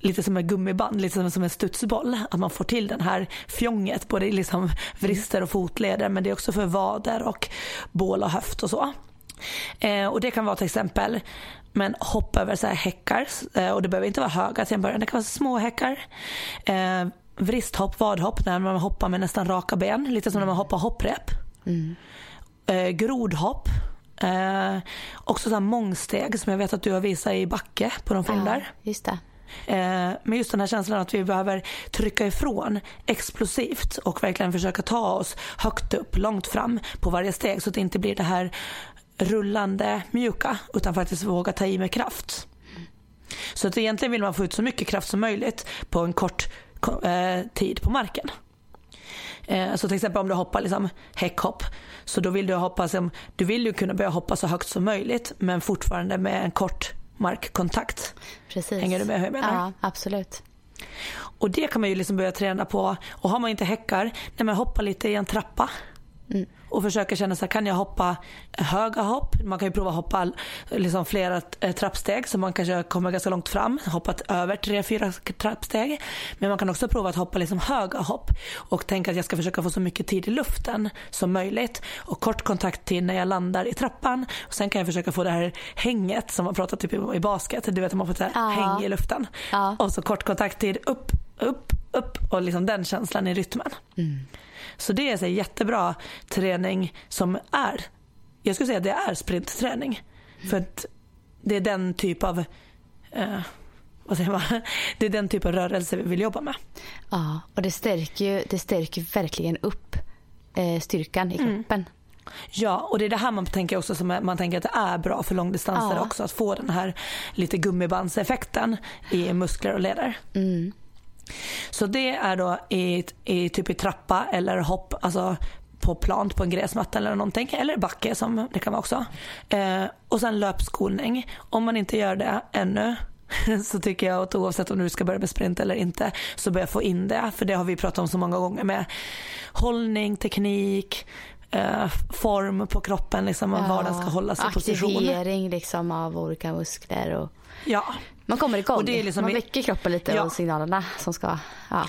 lite som ett gummiband, lite som en studsboll. Att man får till den här fjonget, både i liksom vrister och fotleder men det är också för vader och bål och höft och så. Eh, och det kan vara till exempel men hoppa över så här häckar eh, och det behöver inte vara höga till en början, det kan vara små häckar. Eh, vristhopp, vadhopp när man hoppar med nästan raka ben, lite som när man hoppar hopprep. Mm. Eh, grodhopp. Eh, också så mångsteg som jag vet att du har visat i backe på de filmer. Ja, just det. Eh, men just den här känslan att vi behöver trycka ifrån explosivt och verkligen försöka ta oss högt upp, långt fram på varje steg så att det inte blir det här rullande mjuka utan faktiskt våga ta i med kraft. Så att egentligen vill man få ut så mycket kraft som möjligt på en kort eh, tid på marken. Eh, så till exempel om du hoppar liksom häckhopp så då vill du hoppa du vill ju kunna börja hoppa så högt som möjligt men fortfarande med en kort markkontakt. Precis. Hänger du med hur jag menar? Ja, absolut. Och det kan man ju liksom börja träna på. Och har man inte häckar, nej men hoppa lite i en trappa. Mm och försöka känna så här, kan jag hoppa höga hopp? Man kan ju prova att hoppa liksom flera eh, trappsteg så man kanske kommer ganska långt fram, hoppat över tre, fyra trappsteg. Men man kan också prova att hoppa liksom höga hopp och tänka att jag ska försöka få så mycket tid i luften som möjligt och kort kontakttid när jag landar i trappan. Och sen kan jag försöka få det här hänget som man pratar typ i basket, du vet att man får ett häng i luften. Ja. Och så kort kontakttid upp, upp, upp och liksom den känslan i rytmen. Mm. Så det är så jättebra träning som är, jag skulle säga att det är sprintträning. Mm. För att det är den typ av eh, vad säger man? Det är den typ av rörelse vi vill jobba med. Ja, och det stärker ju det stärker verkligen upp eh, styrkan i mm. kroppen. Mm. Ja, och det är det här man tänker också som man tänker att det är bra för långdistanser ja. också. Att få den här lite gummibandseffekten i muskler och leder. Mm. Så det är då i, i typ i trappa eller hopp, alltså på plan på en gräsmatta eller någonting. Eller backe som det kan vara också. Eh, och sen löpskolning. Om man inte gör det ännu så tycker jag att oavsett om du ska börja med sprint eller inte så börja få in det. För det har vi pratat om så många gånger med hållning, teknik, eh, form på kroppen, liksom, ja, var den ska hålla sig position. Aktivering liksom av olika muskler. Och... Ja. Man kommer igång, det är liksom man väcker kroppen lite ja. och signalerna som ska ja,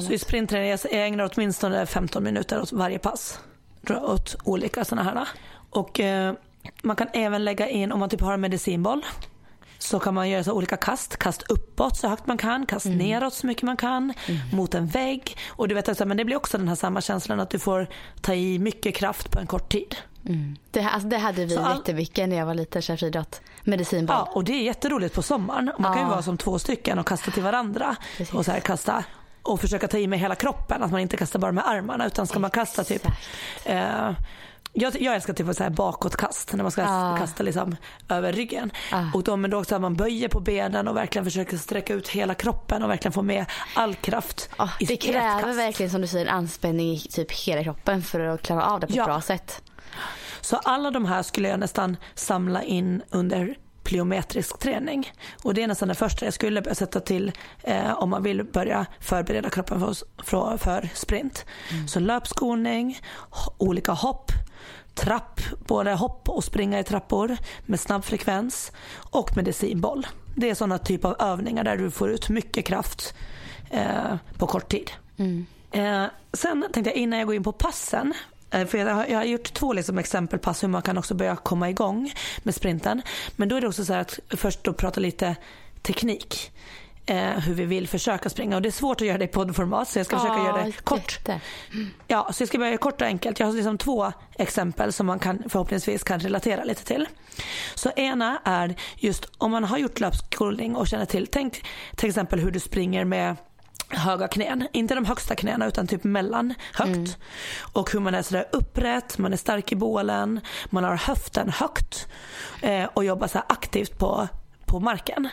Så i sprintträning, jag ägnar åtminstone 15 minuter åt varje pass. Åt olika sådana här. Och eh, man kan även lägga in, om man typ har en medicinboll, så kan man göra så olika kast. Kast uppåt så högt man kan, kast mm. neråt så mycket man kan, mm. mot en vägg. Och du vet, alltså, men det blir också den här samma känslan att du får ta i mycket kraft på en kort tid. Mm. Det, alltså, det hade vi all... jättemycket när jag var liten, tjejfriidrott. Medicinboll. Ja, och det är jätteroligt på sommaren. Man kan ju vara som två stycken och kasta till varandra. Precis. Och så här, kasta och försöka ta i med hela kroppen. Att man inte kastar bara med armarna utan ska man kasta typ eh, jag, jag älskar typ så här bakåtkast när man ska ah. kasta liksom över ryggen. Ah. Och då, men då också att man böjer på benen och verkligen försöker sträcka ut hela kroppen och verkligen få med all kraft ah, Det kräver verkligen som du säger anspänning i typ hela kroppen för att klara av det på ja. ett bra sätt. Så alla de här skulle jag nästan samla in under plyometrisk träning. Och det är nästan det första jag skulle börja sätta till eh, om man vill börja förbereda kroppen för, för, för sprint. Mm. Så löpskolning, olika hopp, trapp, både hopp och springa i trappor med snabb frekvens och medicinboll. Det är sådana typer av övningar där du får ut mycket kraft eh, på kort tid. Mm. Eh, sen tänkte jag innan jag går in på passen för jag har, jag har gjort två liksom exempel på hur man kan också börja komma igång med sprinten. Men då är det också så att först då prata lite teknik. Eh, hur vi vill försöka springa. Och det är svårt att göra det i poddformat så jag ska försöka göra det kort. Ja, så jag ska börja kort och enkelt. Jag har liksom två exempel som man kan, förhoppningsvis kan relatera lite till. Så ena är just om man har gjort löpskolning och känner till, tänk till exempel hur du springer med höga knän. Inte de högsta knäna utan typ mellan högt. Mm. Och hur man är sådär upprätt, man är stark i bålen, man har höften högt eh, och jobbar så aktivt på, på marken.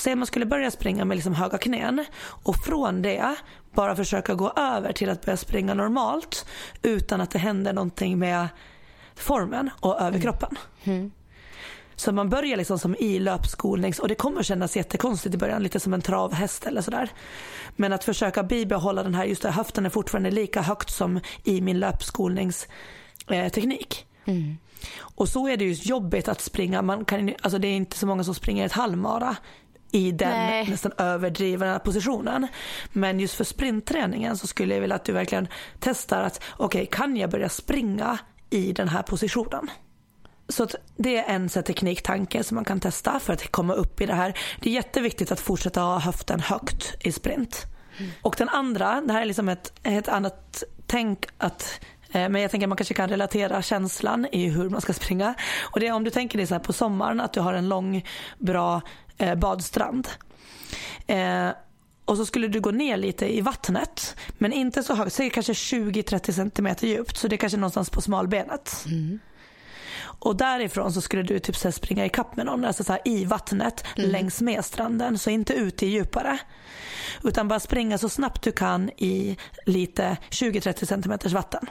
Säg att man skulle börja springa med liksom höga knän och från det bara försöka gå över till att börja springa normalt utan att det händer någonting med formen och överkroppen. Mm. Mm. Så man börjar liksom som i löpskolnings och det kommer kännas jättekonstigt i början, lite som en travhäst eller sådär. Men att försöka bibehålla den här, just det, höften är fortfarande lika högt som i min löpskolningsteknik. Mm. Och så är det ju jobbigt att springa, man kan, alltså det är inte så många som springer ett halvmara i den Nej. nästan överdrivna positionen. Men just för sprintträningen så skulle jag vilja att du verkligen testar att okej, okay, kan jag börja springa i den här positionen? Så det är en så tekniktanke som man kan testa för att komma upp i det här. Det är jätteviktigt att fortsätta ha höften högt i sprint. Mm. Och den andra, det här är liksom ett, ett annat tänk att eh, men jag tänker att man kanske kan relatera känslan i hur man ska springa. Och det är om du tänker dig så här på sommaren att du har en lång bra eh, badstrand. Eh, och så skulle du gå ner lite i vattnet men inte så högt, säg kanske 20-30 cm djupt så det är kanske någonstans på smalbenet. Mm. Och därifrån så skulle du typ så springa ikapp med någon, alltså så i vattnet mm. längs med stranden. Så inte ut i djupare. Utan bara springa så snabbt du kan i lite 20-30 cm vatten.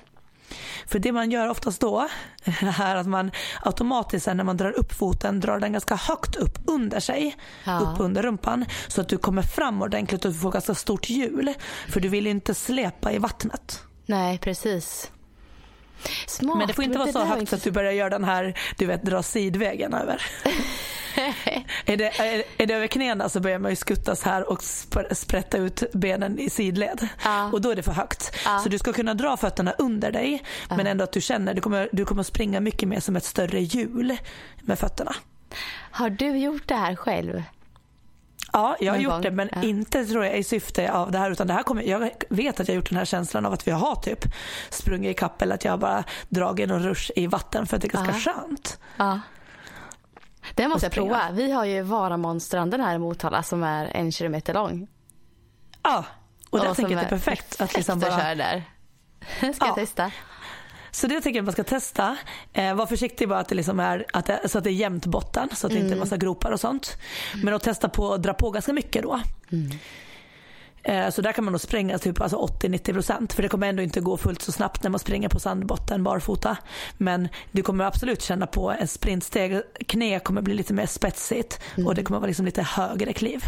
För det man gör oftast då är att man automatiskt när man drar upp foten drar den ganska högt upp under sig, ja. upp under rumpan så att du kommer fram ordentligt och får ganska stort hjul. För du vill inte släpa i vattnet. Nej, precis. Smart, men det får inte vara så högt inte... att du börjar göra den här, du vet, dra sidvägen över. är, det, är, är, det över knäna så börjar man ju skuttas här och sprätta ut benen i sidled. Ja. Och då är det för högt. Ja. Så du ska kunna dra fötterna under dig ja. men ändå att du känner, du kommer, du kommer springa mycket mer som ett större hjul med fötterna. Har du gjort det här själv? Ja, jag har gjort det men ja. inte tror jag i syfte av det här utan det här kommer, jag vet att jag har gjort den här känslan av att vi har typ sprungit i kapp eller att jag bara dragit en rush i vatten för att det är ganska ja. skönt. Ja. Det måste jag prova. Vi har ju Varamonstranden här i Motala som är en kilometer lång. Ja, och, och det tänker jag är perfekt. Att liksom bara... köra där. Ska jag testa. Så det tycker jag man ska testa. Eh, var försiktig bara att det liksom är, att det, så att det är jämnt botten så att det mm. inte är mm. massa gropar och sånt. Men att testa på att dra på ganska mycket då. Mm. Eh, så där kan man nog spränga typ alltså 80-90% för det kommer ändå inte gå fullt så snabbt när man springer på sandbotten barfota. Men du kommer absolut känna på en sprintsteg, knä kommer bli lite mer spetsigt mm. och det kommer vara liksom lite högre kliv.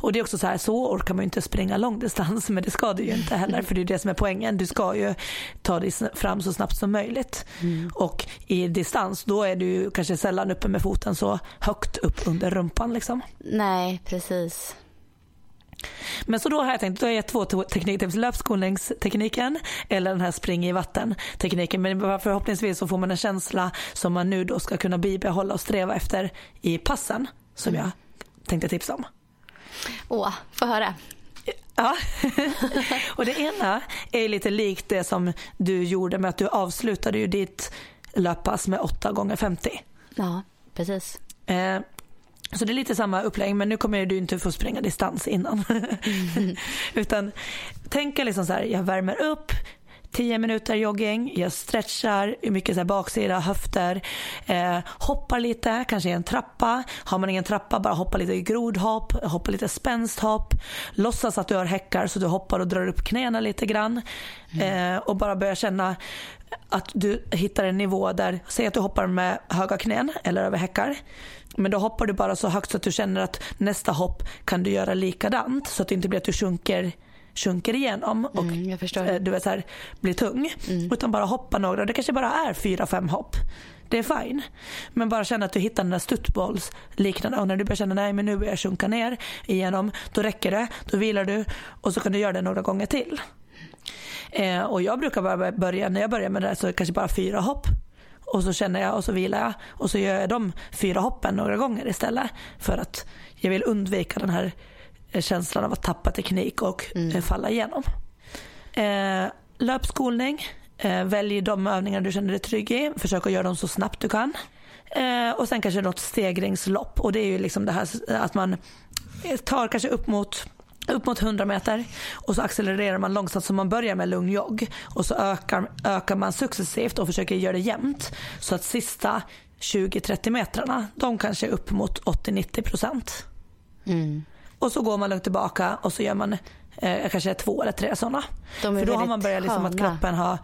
Och det är också så här, så orkar man ju inte springa långdistans men det ska du ju inte heller för det är det som är poängen. Du ska ju ta dig fram så snabbt som möjligt. Mm. Och i distans då är du kanske sällan uppe med foten så högt upp under rumpan liksom. Nej, precis. Men så då har jag tänkt, då har jag två tekniktips. Löpskolningstekniken eller den här spring i vatten tekniken. Men förhoppningsvis så får man en känsla som man nu då ska kunna bibehålla och sträva efter i passen som jag tänkte tipsa om. Åh, få höra. Ja, och det ena är lite likt det som du gjorde med att du avslutade ju ditt löppass med 8 gånger 50 Ja, precis. Eh, så det är lite samma upplägg men nu kommer du inte få springa distans innan. Mm. Utan tänka liksom så här, jag värmer upp, 10 minuter jogging, jag stretchar, mycket så här baksida, höfter, eh, hoppar lite, kanske i en trappa. Har man ingen trappa, bara hoppa lite i grodhopp, hoppa lite spänsthopp. Låtsas att du har häckar så du hoppar och drar upp knäna lite grann. Mm. Eh, och bara börja känna att du hittar en nivå där, säg att du hoppar med höga knän eller över häckar. Men då hoppar du bara så högt så att du känner att nästa hopp kan du göra likadant så att det inte blir att du sjunker sjunker igenom och mm, eh, du vet, så här, blir tung. Mm. Utan bara hoppa några. Det kanske bara är fyra, fem hopp. Det är fine. Men bara känna att du hittar den där studsbollsliknande och när du börjar känna nej men nu börjar jag sjunka ner igenom. Då räcker det, då vilar du och så kan du göra det några gånger till. Eh, och jag brukar bara börja, när jag börjar med det här så kanske bara fyra hopp. Och så känner jag och så vilar jag och så gör jag de fyra hoppen några gånger istället. För att jag vill undvika den här känslan av att tappa teknik och mm. Eh, falla igenom. Eh, löpskolning. Eh, välj de övningar du känner dig trygg i. Försök att göra dem så snabbt du kan. Eh, och sen kanske något stegringslopp och det är ju liksom det här att man tar kanske upp mot upp mot 100 meter och så accelererar man långsamt så man börjar med lugn jogg och så ökar, ökar man successivt och försöker göra det jämnt så att sista 20-30 metrarna de kanske är upp mot 80-90 procent. Mm. Och så går man lugnt tillbaka och så gör man eh, kanske två eller tre sådana. För då har man börjat liksom att kroppen har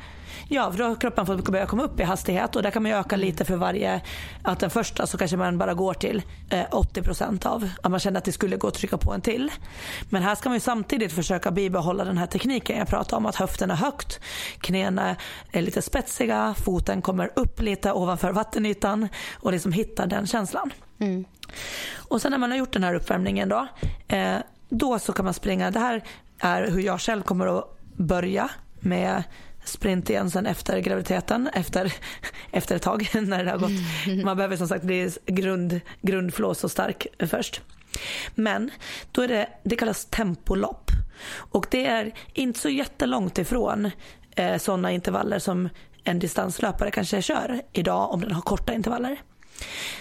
Ja, för då har kroppen fått börja komma upp i hastighet och där kan man öka lite för varje, att den första så kanske man bara går till eh, 80% av, att man känner att det skulle gå att trycka på en till. Men här ska man ju samtidigt försöka bibehålla den här tekniken jag pratade om, att höften är högt, knäna är lite spetsiga, foten kommer upp lite ovanför vattenytan och liksom hitta den känslan. Mm. Och sen när man har gjort den här uppvärmningen då, eh, då så kan man springa, det här är hur jag själv kommer att börja med sprint igen sen efter graviditeten, efter, efter ett tag när det har gått. Man behöver som sagt bli grund, grundflås och stark först. Men då är det, det kallas tempolopp och det är inte så jättelångt ifrån eh, sådana intervaller som en distanslöpare kanske kör idag om den har korta intervaller.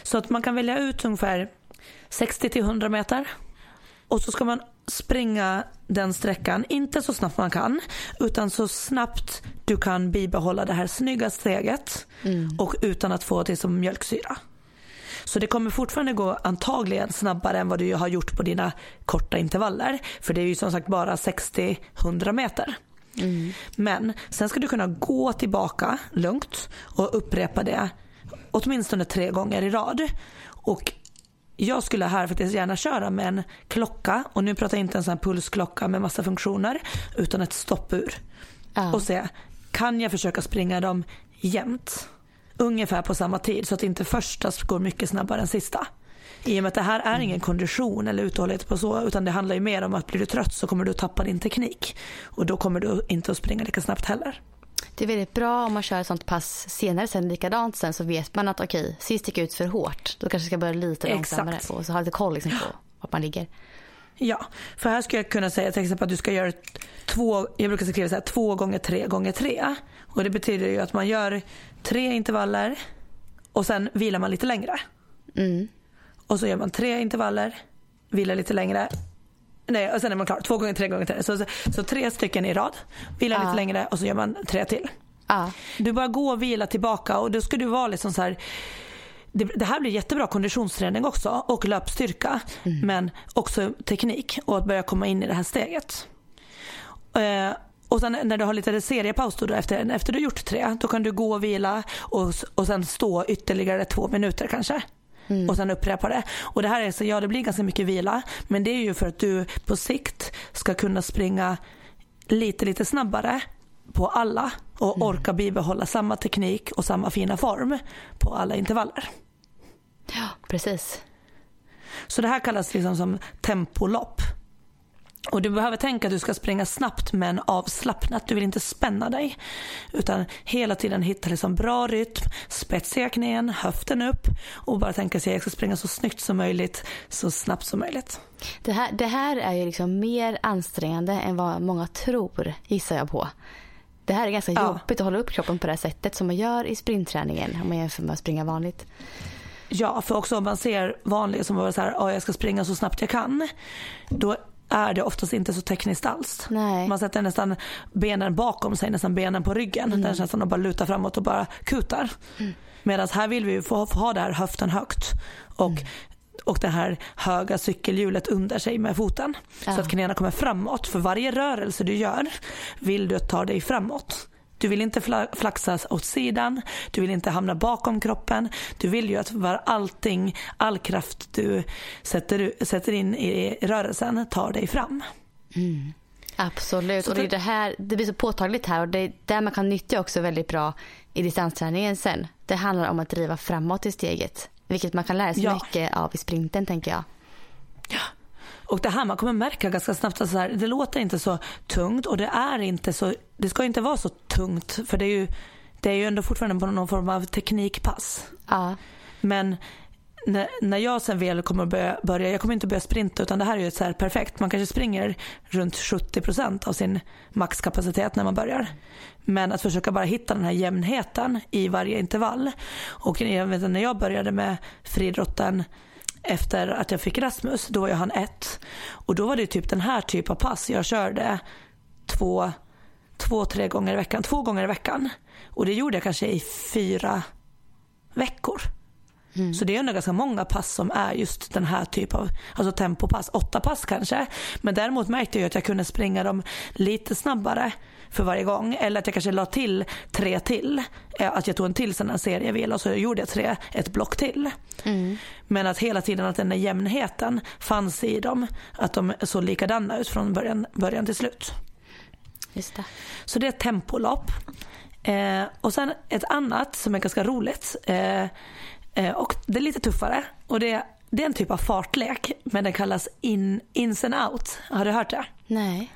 Så att man kan välja ut ungefär 60 till 100 meter och så ska man springa den sträckan, inte så snabbt man kan, utan så snabbt du kan bibehålla det här snygga steget mm. och utan att få det som mjölksyra. Så det kommer fortfarande gå antagligen snabbare än vad du har gjort på dina korta intervaller. För det är ju som sagt bara 60-100 meter. Mm. Men sen ska du kunna gå tillbaka lugnt och upprepa det åtminstone tre gånger i rad. Och jag skulle här faktiskt gärna köra med en klocka och nu pratar jag inte en sån här pulsklocka med massa funktioner utan ett stoppur. Ja. Och se, kan jag försöka springa dem jämnt? Ungefär på samma tid så att inte första går mycket snabbare än sista. I och med att det här är ingen kondition eller uthållighet på så utan det handlar ju mer om att blir du trött så kommer du tappa din teknik och då kommer du inte att springa lika snabbt heller. Det är väldigt bra om man kör ett sånt pass senare sen likadant sen så vet man att okej, okay, sist gick ut för hårt. Då kanske ska börja lite långsammare Exakt. och så ha lite koll liksom på vart man ligger. Ja, för här skulle jag kunna säga till exempel att du ska göra två, jag brukar skriva så här, två gånger tre gånger tre. Och det betyder ju att man gör tre intervaller och sen vilar man lite längre. Mm. Och så gör man tre intervaller, vilar lite längre Nej, och sen är man klar. Två gånger tre gånger tre. Så, så, så tre stycken i rad. Vila lite längre och så gör man tre till. Du bara går och vila tillbaka och då ska du vara liksom så här det, det, här blir jättebra konditionsträning också och löpstyrka. Mm. Men också teknik och att börja komma in i det här steget. Eh, och sen när du har lite seriepaus då efter, efter du gjort tre, då kan du gå och vila och, och sen stå ytterligare två minuter kanske. Mm. och sen upprepa det. Och det här är så, ja det blir ganska mycket vila men det är ju för att du på sikt ska kunna springa lite lite snabbare på alla och mm. orka bibehålla samma teknik och samma fina form på alla intervaller. Ja, precis. Så det här kallas liksom som tempolopp. Och du behöver tänka att du ska springa snabbt men avslappnat. Du vill inte spänna dig. Utan hela tiden hitta liksom bra rytm, spetsiga knän, höften upp och bara tänka sig att jag ska springa så snyggt som möjligt, så snabbt som möjligt. Det här, det här är ju liksom mer ansträngande än vad många tror, gissar jag på. Det här är ganska ja. jobbigt att hålla upp kroppen på det här sättet som man gör i sprintträningen om man jämför med att springa vanligt. Ja, för också om man ser vanliga som bara så här, oh, jag ska springa så snabbt jag kan. Då är det oftast inte så tekniskt alls. Nej. Man sätter nästan benen bakom sig, nästan benen på ryggen. Mm. Den som att bara lutar framåt och bara kutar. Mm. Medan här vill vi få, få ha det här höften högt och, mm. och det här höga cykelhjulet under sig med foten. Ja. Så att knäna kommer framåt. För varje rörelse du gör vill du ta dig framåt. Du vill inte flaxas åt sidan, du vill inte hamna bakom kroppen. Du vill ju att var allting, all kraft du sätter, sätter in i rörelsen tar dig fram. Mm. Absolut, och det, är det, här, det blir så påtagligt här och det är där man kan nyttja också väldigt bra i distansträningen sen. Det handlar om att driva framåt i steget, vilket man kan lära sig ja. mycket av i sprinten tänker jag. Ja, och det här man kommer märka ganska snabbt att så här, det låter inte så tungt och det är inte så, det ska inte vara så tungt för det är ju, det är ju ändå fortfarande på någon form av teknikpass. Ja. Men när, när jag sen väl kommer att börja, börja, jag kommer inte börja sprinta utan det här är ju så här perfekt. Man kanske springer runt 70% av sin maxkapacitet när man börjar. Men att försöka bara hitta den här jämnheten i varje intervall. Och jag vet, när jag började med friidrotten efter att jag fick Rasmus, då var jag han ett. Och då var det typ den här typen av pass jag körde två, två, tre gånger i veckan. Två gånger i veckan. Och det gjorde jag kanske i fyra veckor. Mm. Så det är ändå ganska många pass som är just den här typen av alltså tempopass. Åtta pass kanske. Men däremot märkte jag att jag kunde springa dem lite snabbare för varje gång. Eller att jag kanske la till tre till. Eh, att jag tog en till sån här serievila och så gjorde jag tre, ett block till. Mm. Men att hela tiden att den där jämnheten fanns i dem. Att de såg likadana ut från början, början till slut. Just det. Så det är ett tempolopp. Eh, och sen ett annat som är ganska roligt. Eh, eh, och det är lite tuffare. Och det, det är en typ av fartlek. Men den kallas in, ins and out. Har du hört det? Nej,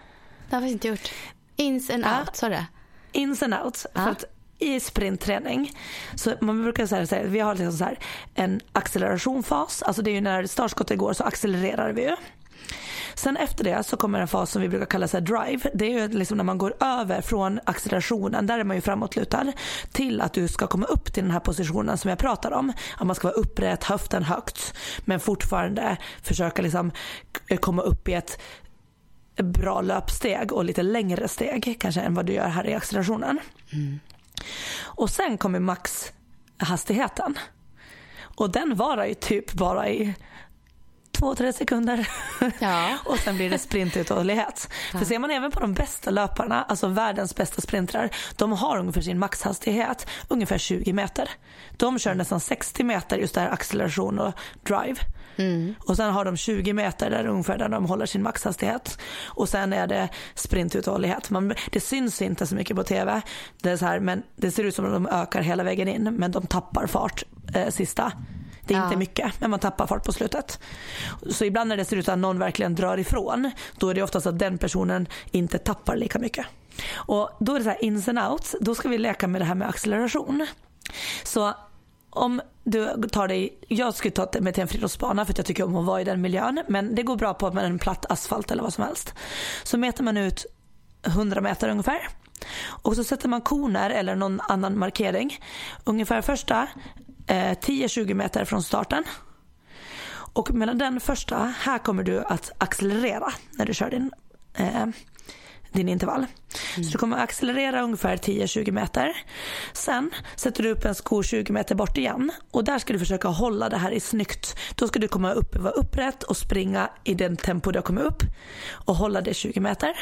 det har vi inte gjort. Ins and out, sa du Ins and out. För att i sprintträning, så man brukar säga här, vi har liksom så här, en accelerationfas, alltså det är ju när startskottet går så accelererar vi ju. Sen efter det så kommer en fas som vi brukar kalla så drive. Det är ju liksom när man går över från accelerationen, där är man ju framåtlutad, till att du ska komma upp till den här positionen som jag pratar om. Att man ska vara upprätt, höften högt, men fortfarande försöka liksom komma upp i ett bra löpsteg och lite längre steg kanske än vad du gör här i accelerationen. Mm. Och sen kommer maxhastigheten. Och den varar ju typ bara i två, tre sekunder. Ja. och sen blir det sprintuthållighet. Ja. För ser man även på de bästa löparna, alltså världens bästa sprintrar, de har ungefär sin maxhastighet ungefär 20 meter. De kör nästan 60 meter just där acceleration och drive. Mm. Och sen har de 20 meter där ungefär där de håller sin maxhastighet. Och sen är det sprintuthållighet. Man, det syns inte så mycket på tv. Det, är så här, men det ser ut som att de ökar hela vägen in men de tappar fart eh, sista det är ja. inte mycket, men man tappar fart på slutet. Så ibland när det ser ut att någon verkligen drar ifrån, då är det oftast att den personen inte tappar lika mycket. Och då är det så här ins and outs, då ska vi leka med det här med acceleration. Så om du tar dig, jag skulle ta mig till en friidrottsbana för att jag tycker om att vara i den miljön. Men det går bra på en platt asfalt eller vad som helst. Så mäter man ut 100 meter ungefär. Och så sätter man koner eller någon annan markering. Ungefär första eh, 10-20 meter från starten. Och mellan den första, här kommer du att accelerera när du kör din, eh, din intervall. Mm. Så du kommer accelerera ungefär 10-20 meter. Sen sätter du upp en sko 20 meter bort igen och där ska du försöka hålla det här i snyggt. Då ska du komma upp, vara upprätt och springa i den tempo du har kommit upp och hålla det 20 meter.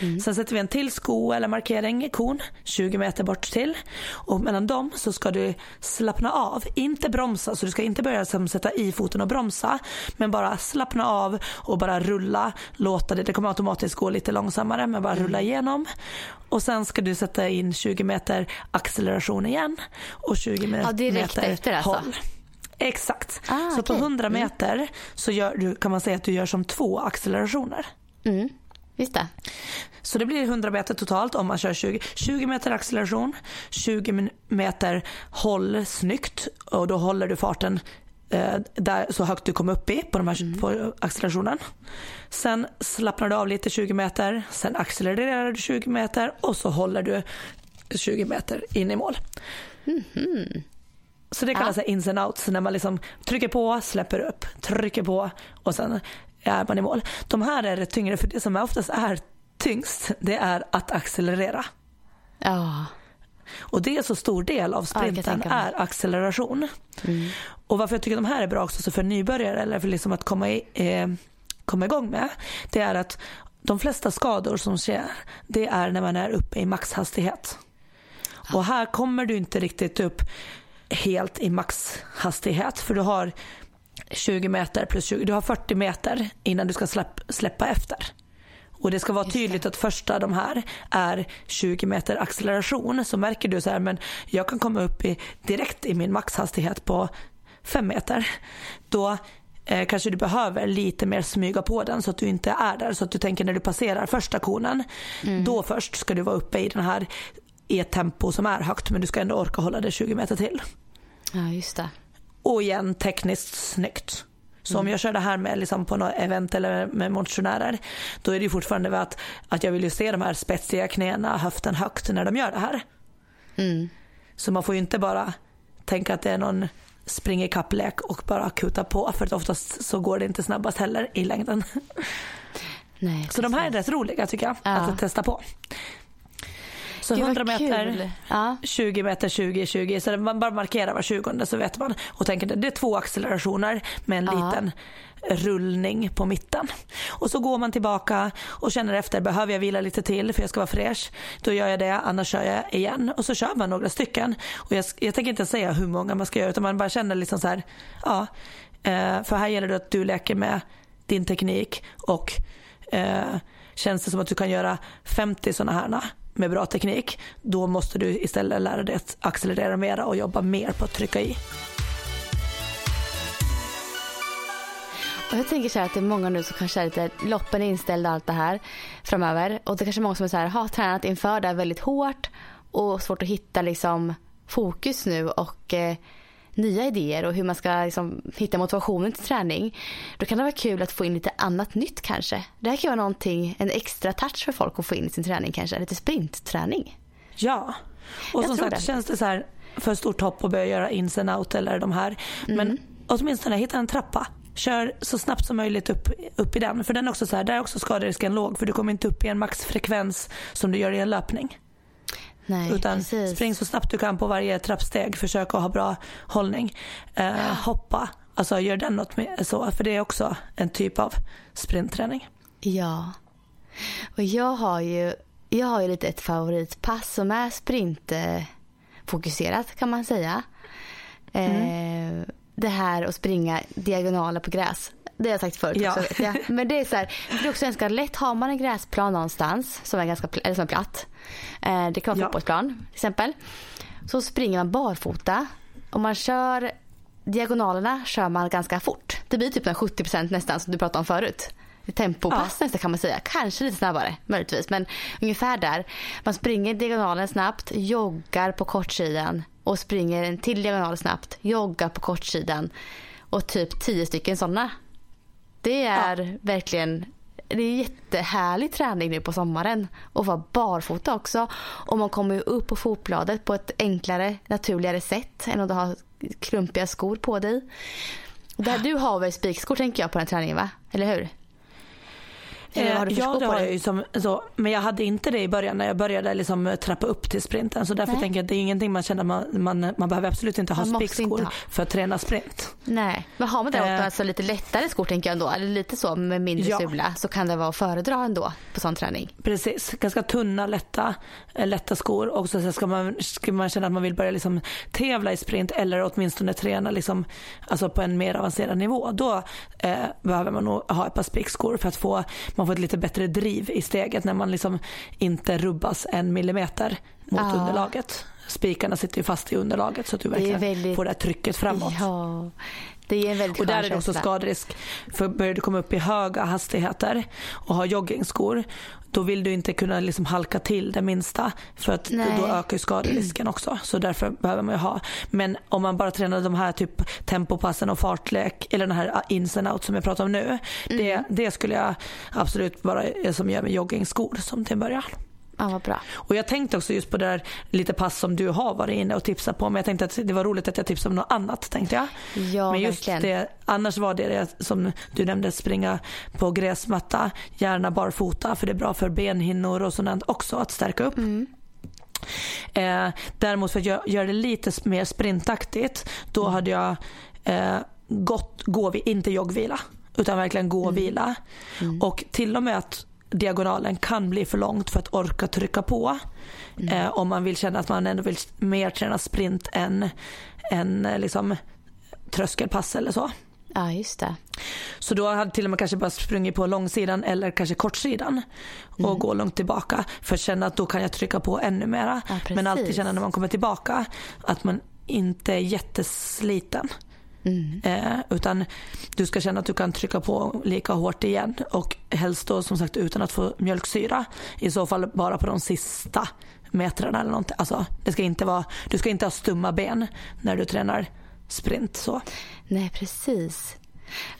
Mm. Sen sätter vi en till sko eller markering, kon, 20 meter bort till. Och mellan dem så ska du slappna av, inte bromsa. Så du ska inte börja som, sätta i foten och bromsa. Men bara slappna av och bara rulla. Låta det, det kommer automatiskt gå lite långsammare men bara mm. rulla igenom. Och sen ska du sätta in 20 meter acceleration igen. Och 20 meter ja, direkt efter alltså. håll. Exakt. Ah, så okay. på 100 mm. meter så gör du, kan man säga att du gör som två accelerationer. Mm. Just det. Så det blir 100 meter totalt om man kör 20. 20 meter acceleration, 20 meter håll snyggt och då håller du farten eh, där så högt du kommer upp i på, de här, mm. accelerationen. Sen slappnar du av lite 20 meter, sen accelererar du 20 meter och så håller du 20 meter in i mål. Mm. Så det kallas ja. ins and outs när man liksom trycker på, släpper upp, trycker på och sen är man i mål. De här är rätt tyngre för det som oftast är tyngst det är att accelerera. Ja. Och det är så stor del av sprinten är acceleration. Mm. Och varför jag tycker de här är bra också för nybörjare eller för liksom att komma, i, eh, komma igång med det är att de flesta skador som sker det är när man är uppe i maxhastighet. Och här kommer du inte riktigt upp helt i maxhastighet för du har 20 meter plus 20, du har 40 meter innan du ska släpp, släppa efter. Och det ska vara tydligt att första de här är 20 meter acceleration. Så märker du så här, men jag kan komma upp i, direkt i min maxhastighet på 5 meter. Då eh, kanske du behöver lite mer smyga på den så att du inte är där. Så att du tänker när du passerar första konen, mm. då först ska du vara uppe i den här i ett tempo som är högt men du ska ändå orka hålla det 20 meter till. Ja just det. Och igen tekniskt snyggt. Så om jag kör det här med liksom på något event eller med motionärer då är det ju fortfarande att, att jag vill ju se de här spetsiga knäna, höften högt när de gör det här. Mm. Så man får ju inte bara tänka att det är någon spring i kapplek och bara kuta på för att oftast så går det inte snabbast heller i längden. Nej, så de här är rätt roliga tycker jag ja. att testa på. Så 100 meter, ja. 20 meter, 20, 20. Så man bara markerar var 20 så vet man. Och tänker det är två accelerationer med en ja. liten rullning på mitten. Och så går man tillbaka och känner efter, behöver jag vila lite till för jag ska vara fräsch? Då gör jag det, annars kör jag igen. Och så kör man några stycken. Och jag, jag tänker inte säga hur många man ska göra utan man bara känner liksom så här, ja. Eh, för här gäller det att du leker med din teknik och eh, känns det som att du kan göra 50 sådana här med bra teknik, då måste du istället lära dig att accelerera mera och jobba mer på att trycka i. Och jag tänker så här att det är många nu som kanske är lite, loppen är inställda och allt det här framöver. Och det är kanske många som är så här, har tränat inför det här väldigt hårt och svårt att hitta liksom fokus nu och eh, nya idéer och hur man ska liksom hitta motivationen till träning. Då kan det vara kul att få in lite annat nytt kanske. Det här kan vara någonting, en extra touch för folk att få in i sin träning kanske. Lite sprintträning. Ja, och Jag som sagt det. känns det så här för stort hopp att börja göra ins and out eller de här. Mm. Men åtminstone hitta en trappa. Kör så snabbt som möjligt upp, upp i den. För den är också så här, där är också skaderisken låg för du kommer inte upp i en maxfrekvens som du gör i en löpning. Nej, Utan precis. spring så snabbt du kan på varje trappsteg. Försök att ha bra hållning. Eh, hoppa. Alltså gör den något med så. För det är också en typ av sprintträning. Ja. Och jag har ju, jag har ju lite ett favoritpass som är sprintfokuserat kan man säga. Mm. Eh, det här att springa diagonaler på gräs. Det har jag sagt förut ja. också. Ja. Men det är så här, det är också ganska lätt. Har man en gräsplan någonstans som är, ganska, eller som är platt. Eh, det kan vara ja. fotbollsplan till exempel. Så springer man barfota. Om man kör diagonalerna kör man ganska fort. Det blir typ 70% nästan som du pratade om förut. Tempopass ja. nästan kan man säga. Kanske lite snabbare möjligtvis. Men ungefär där. Man springer diagonalen snabbt, joggar på kortsidan och springer en till diagonal snabbt, joggar på kortsidan och typ tio stycken sådana det är ja. verkligen det är jättehärlig träning nu på sommaren. Och vara barfota också. Och man kommer upp på fotbladet på ett enklare, naturligare sätt än om du har klumpiga skor på dig. Där du har väl spikskor tänker jag på den träningen va? Eller hur? Eller har du ja det har jag ju som, så, men jag hade inte det i början när jag började liksom trappa upp till sprinten. Så därför Nej. tänker jag att det är ingenting man känner man, man, man behöver absolut inte ha spikskor för att träna sprint. Nej, men har man däremot eh. alltså lite lättare skor tänker jag ändå, eller lite så med mindre ja. sula så kan det vara att föredra ändå på sån träning. Precis, ganska tunna lätta, eh, lätta skor och så ska man, ska man känna att man vill börja liksom tävla i sprint eller åtminstone träna liksom, alltså på en mer avancerad nivå. Då eh, behöver man nog ha ett par spikskor för att få man får ett lite bättre driv i steget när man liksom inte rubbas en millimeter mot ja. underlaget. Spikarna sitter ju fast i underlaget så att du verkligen väldigt... får det här trycket framåt. Ja. Det är en väldigt och där är det också skaderisk. För börjar du komma upp i höga hastigheter och ha joggingskor då vill du inte kunna liksom halka till det minsta för att Nej. då ökar skaderisken också. Så därför behöver man ju ha. Men om man bara tränar de här typ tempopassen och fartlek eller den här ins and out som jag pratar om nu. Mm. Det, det skulle jag absolut bara som gör med joggingskor som till en början. Ja, vad bra. Och jag tänkte också just på det där lite pass som du har varit inne och tipsat på. Men jag tänkte att det var roligt att jag tipsade om något annat tänkte jag. Ja, men just verkligen. det, annars var det det som du nämnde, springa på gräsmatta, gärna barfota för det är bra för benhinnor och sånt också att stärka upp. Mm. Eh, däremot för att göra gör det lite mer sprintaktigt, då Mm. hade jag eh, gått, gå, inte joggvila, utan verkligen gå och Mm. vila. Och till och med att diagonalen kan bli för långt för att orka trycka på. Mm. Eh, om man vill känna att man ändå vill mer träna sprint än, än eh, liksom, tröskelpass eller så. Ja, just det. Så då hade till och med kanske bara sprungit på långsidan eller kanske kortsidan och Mm. gå långt tillbaka för att känna att då kan jag trycka på ännu mera. Ja, Men alltid känna när man kommer tillbaka att man inte är jättesliten. Mm. Eh, utan du ska känna att du kan trycka på lika hårt igen och helst då som sagt utan att få mjölksyra. I så fall bara på de sista metrarna eller någonting. Alltså, det ska inte vara, du ska inte ha stumma ben när du tränar sprint. Så. Nej, precis.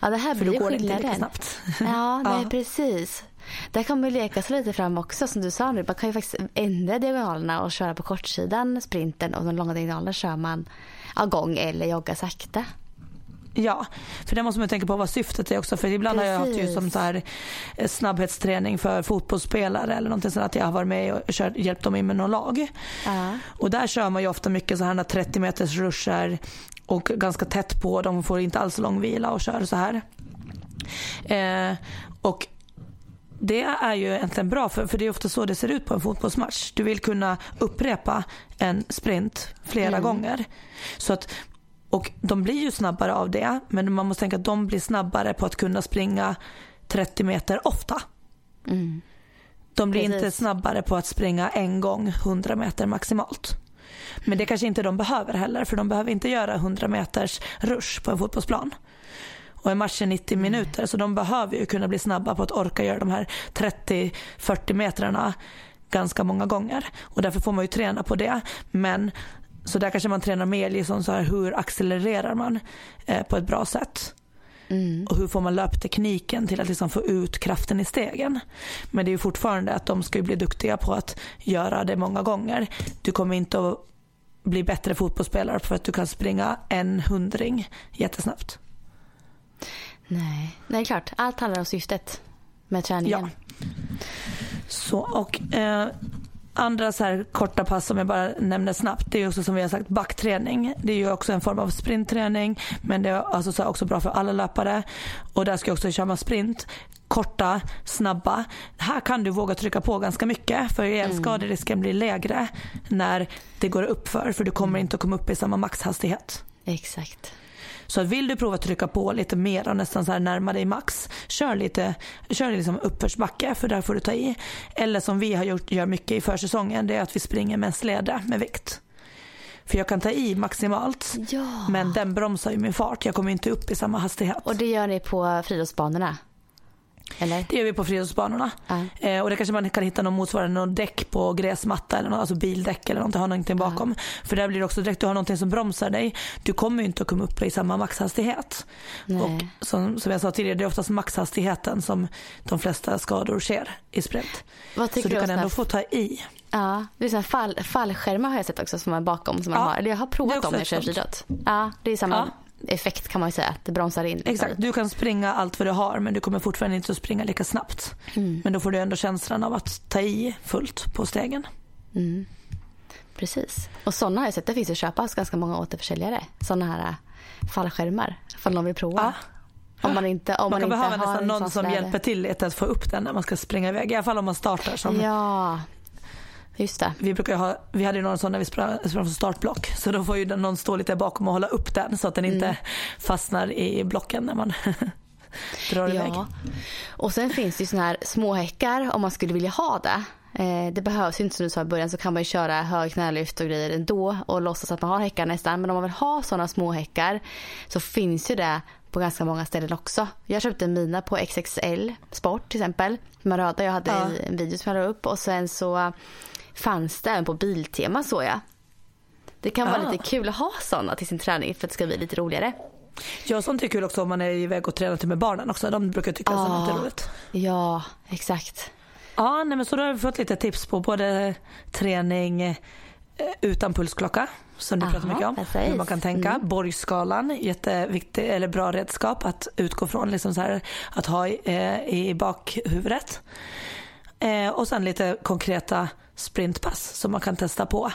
Ja, det här För blir lika skillnaden. snabbt. Ja, nej, Ja. precis. Där kan man leka sig lite fram också som du sa nu. Man kan ju faktiskt ändra diagonalerna och köra på kortsidan sprinten och de långa diagonalerna kör man gång eller jogga sakta. Ja, för det måste man tänka på vad syftet är också. För ibland har jag haft ju Precis. som så här eh, snabbhetsträning för fotbollsspelare eller någonting sånt att jag har varit med och kört, hjälpt dem in med någon lag. Ja. Och där kör man ju ofta mycket så här 30 meters ruscher och ganska tätt på. De får inte alls lång vila och kör så här. Eh, och det är ju egentligen bra för, för det är ofta så det ser ut på en fotbollsmatch. Du vill kunna upprepa en sprint flera Mm. gånger. Så att, och de blir ju snabbare av det men man måste tänka att de blir snabbare på att kunna springa 30 meter ofta. Mm. De blir Precis. inte snabbare på att springa en gång 100 meter maximalt. Men det kanske inte de behöver heller för de behöver inte göra 100 meters rush på en fotbollsplan. Och en match är 90 minuter så de behöver ju kunna bli snabba på att orka göra de här 30-40 metrarna ganska många gånger. Och därför får man ju träna på det. Men så där kanske man tränar mer liksom så här hur accelererar man eh, på ett bra sätt. Mm. Och hur får man löptekniken till att liksom få ut kraften i stegen. Men det är ju fortfarande att de ska ju bli duktiga på att göra det många gånger. Du kommer inte att bli bättre fotbollsspelare för att du kan springa en hundring jättesnabbt. Nej. Nej, klart. Allt handlar om syftet med träningen. Så, och eh, andra så här korta pass som jag bara nämner snabbt det är också som vi har sagt backträning. Det är ju också en form av sprintträning men det är alltså så också bra för alla löpare. Och där ska jag också köra sprint. Korta, snabba. Här kan du våga trycka på ganska mycket för igen skaderisken blir lägre när det går upp för för du kommer inte att komma upp i samma maxhastighet. Exakt. Så vill du prova att trycka på lite mer och nästan så här närma dig max, kör lite kör liksom uppförsbacke för där får du ta i. Eller som vi har gjort, gör mycket i försäsongen, det är att vi springer med en släde med vikt. För jag kan ta i maximalt, Ja. men den bromsar ju min fart. Jag kommer inte upp i samma hastighet. Och det gör ni på friidrottsbanorna? Eller? Det gör vi på friidrottsbanorna. Ja. Eh, och det kanske man kan hitta någon motsvarande någon däck på gräsmatta eller något, alltså bildäck eller något, ha någonting bakom. För där blir det också direkt du har någonting som bromsar dig. Du kommer ju inte att komma upp i samma maxhastighet. Nej. Och som, som jag sa tidigare, det är oftast maxhastigheten som de flesta skador sker i sprint. Vad tycker Så du om kan ändå få ta i. Ja, det är här fall, fallskärmar har jag sett också som är bakom som man Ja, har. Eller jag har provat dem när jag kör friidrott. Ja, det är samma Ja. Effekt kan man ju säga. Det bromsar in. liksom. Exakt, du kan springa allt vad du har men du kommer fortfarande inte att springa lika snabbt. Mm. Men då får du ändå känslan av att ta i fullt på stegen. Mm. Precis. Och sådana har jag sett. Det finns ju att köpa hos ganska många återförsäljare. Sådana här äh, fallskärmar. Ifall någon vill prova. Ja. Om man inte, om Man kan inte behöva nästan någon som hjälper till lite att få upp den när man ska springa iväg. I alla fall om man startar som Ja, just det. vi brukar ha, vi hade ju någon sån när vi sprang, sprang från startblock. Så då får ju någon stå lite bakom och hålla upp den så att den inte Mm. fastnar i blocken när man drar iväg. Ja. Och sen finns det ju såna här småhäckar om man skulle vilja ha det. Eh, det behövs ju inte som du sa i början så kan man ju köra hög knälyft och grejer ändå och låtsas att man har häckar nästan. Men om man vill ha sådana små häckar så finns ju det på ganska många ställen också. Jag köpte mina på XXL Sport till exempel. De röda jag hade Ja. i en video som jag la upp och sen så fanns det även på Biltema så jag. Det kan vara Ah. lite kul att ha sådana till sin träning för att det ska bli lite roligare. Ja, sånt är kul också om man är iväg och tränar till med barnen också. De brukar tycka att sånt är Ah. roligt. Ja, exakt. Ja, nej, men så då har vi fått lite tips på både träning eh, utan pulsklocka som du pratar mycket om. Precis. Hur man kan tänka. Mm. Borgskalan, jätteviktig eller bra redskap att utgå från. Liksom så här, att ha i, eh, i bakhuvudet. Eh, och sen lite konkreta sprintpass som man kan testa på.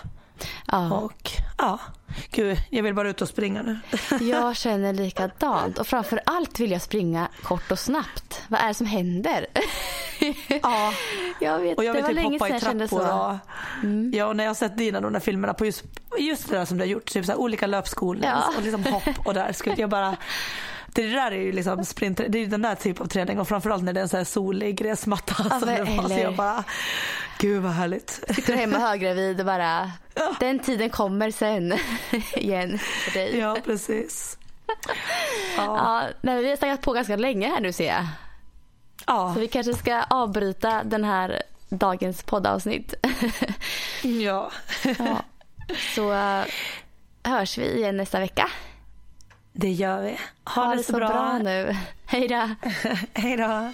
Ja. Och ja, gud, jag vill bara ut och springa nu. Jag känner likadant och framför allt vill jag springa kort och snabbt. Vad är det som händer? Ja, jag vet, och jag vill typ hoppa i trappor och, mm. ja, och när jag har sett dina de där filmerna på just, just det där som du har gjort, typ så olika löpskolor ja. och liksom hopp och där skulle jag bara det där är ju liksom sprint, det är den där typen av träning och framförallt när det är en så här solig gräsmatta. Ja, som eller... så jag bara, gud vad härligt. Sitter hemma höggravid och bara, ja. den tiden kommer sen igen för dig. Ja precis. Ja. ja men vi har snackat på ganska länge här nu ser jag. Ja. Så vi kanske ska avbryta den här dagens poddavsnitt. ja. ja. Så uh, hörs vi igen nästa vecka. Det gör vi. Ha, ha det, det så bra. bra nu. Hej då. Hej då.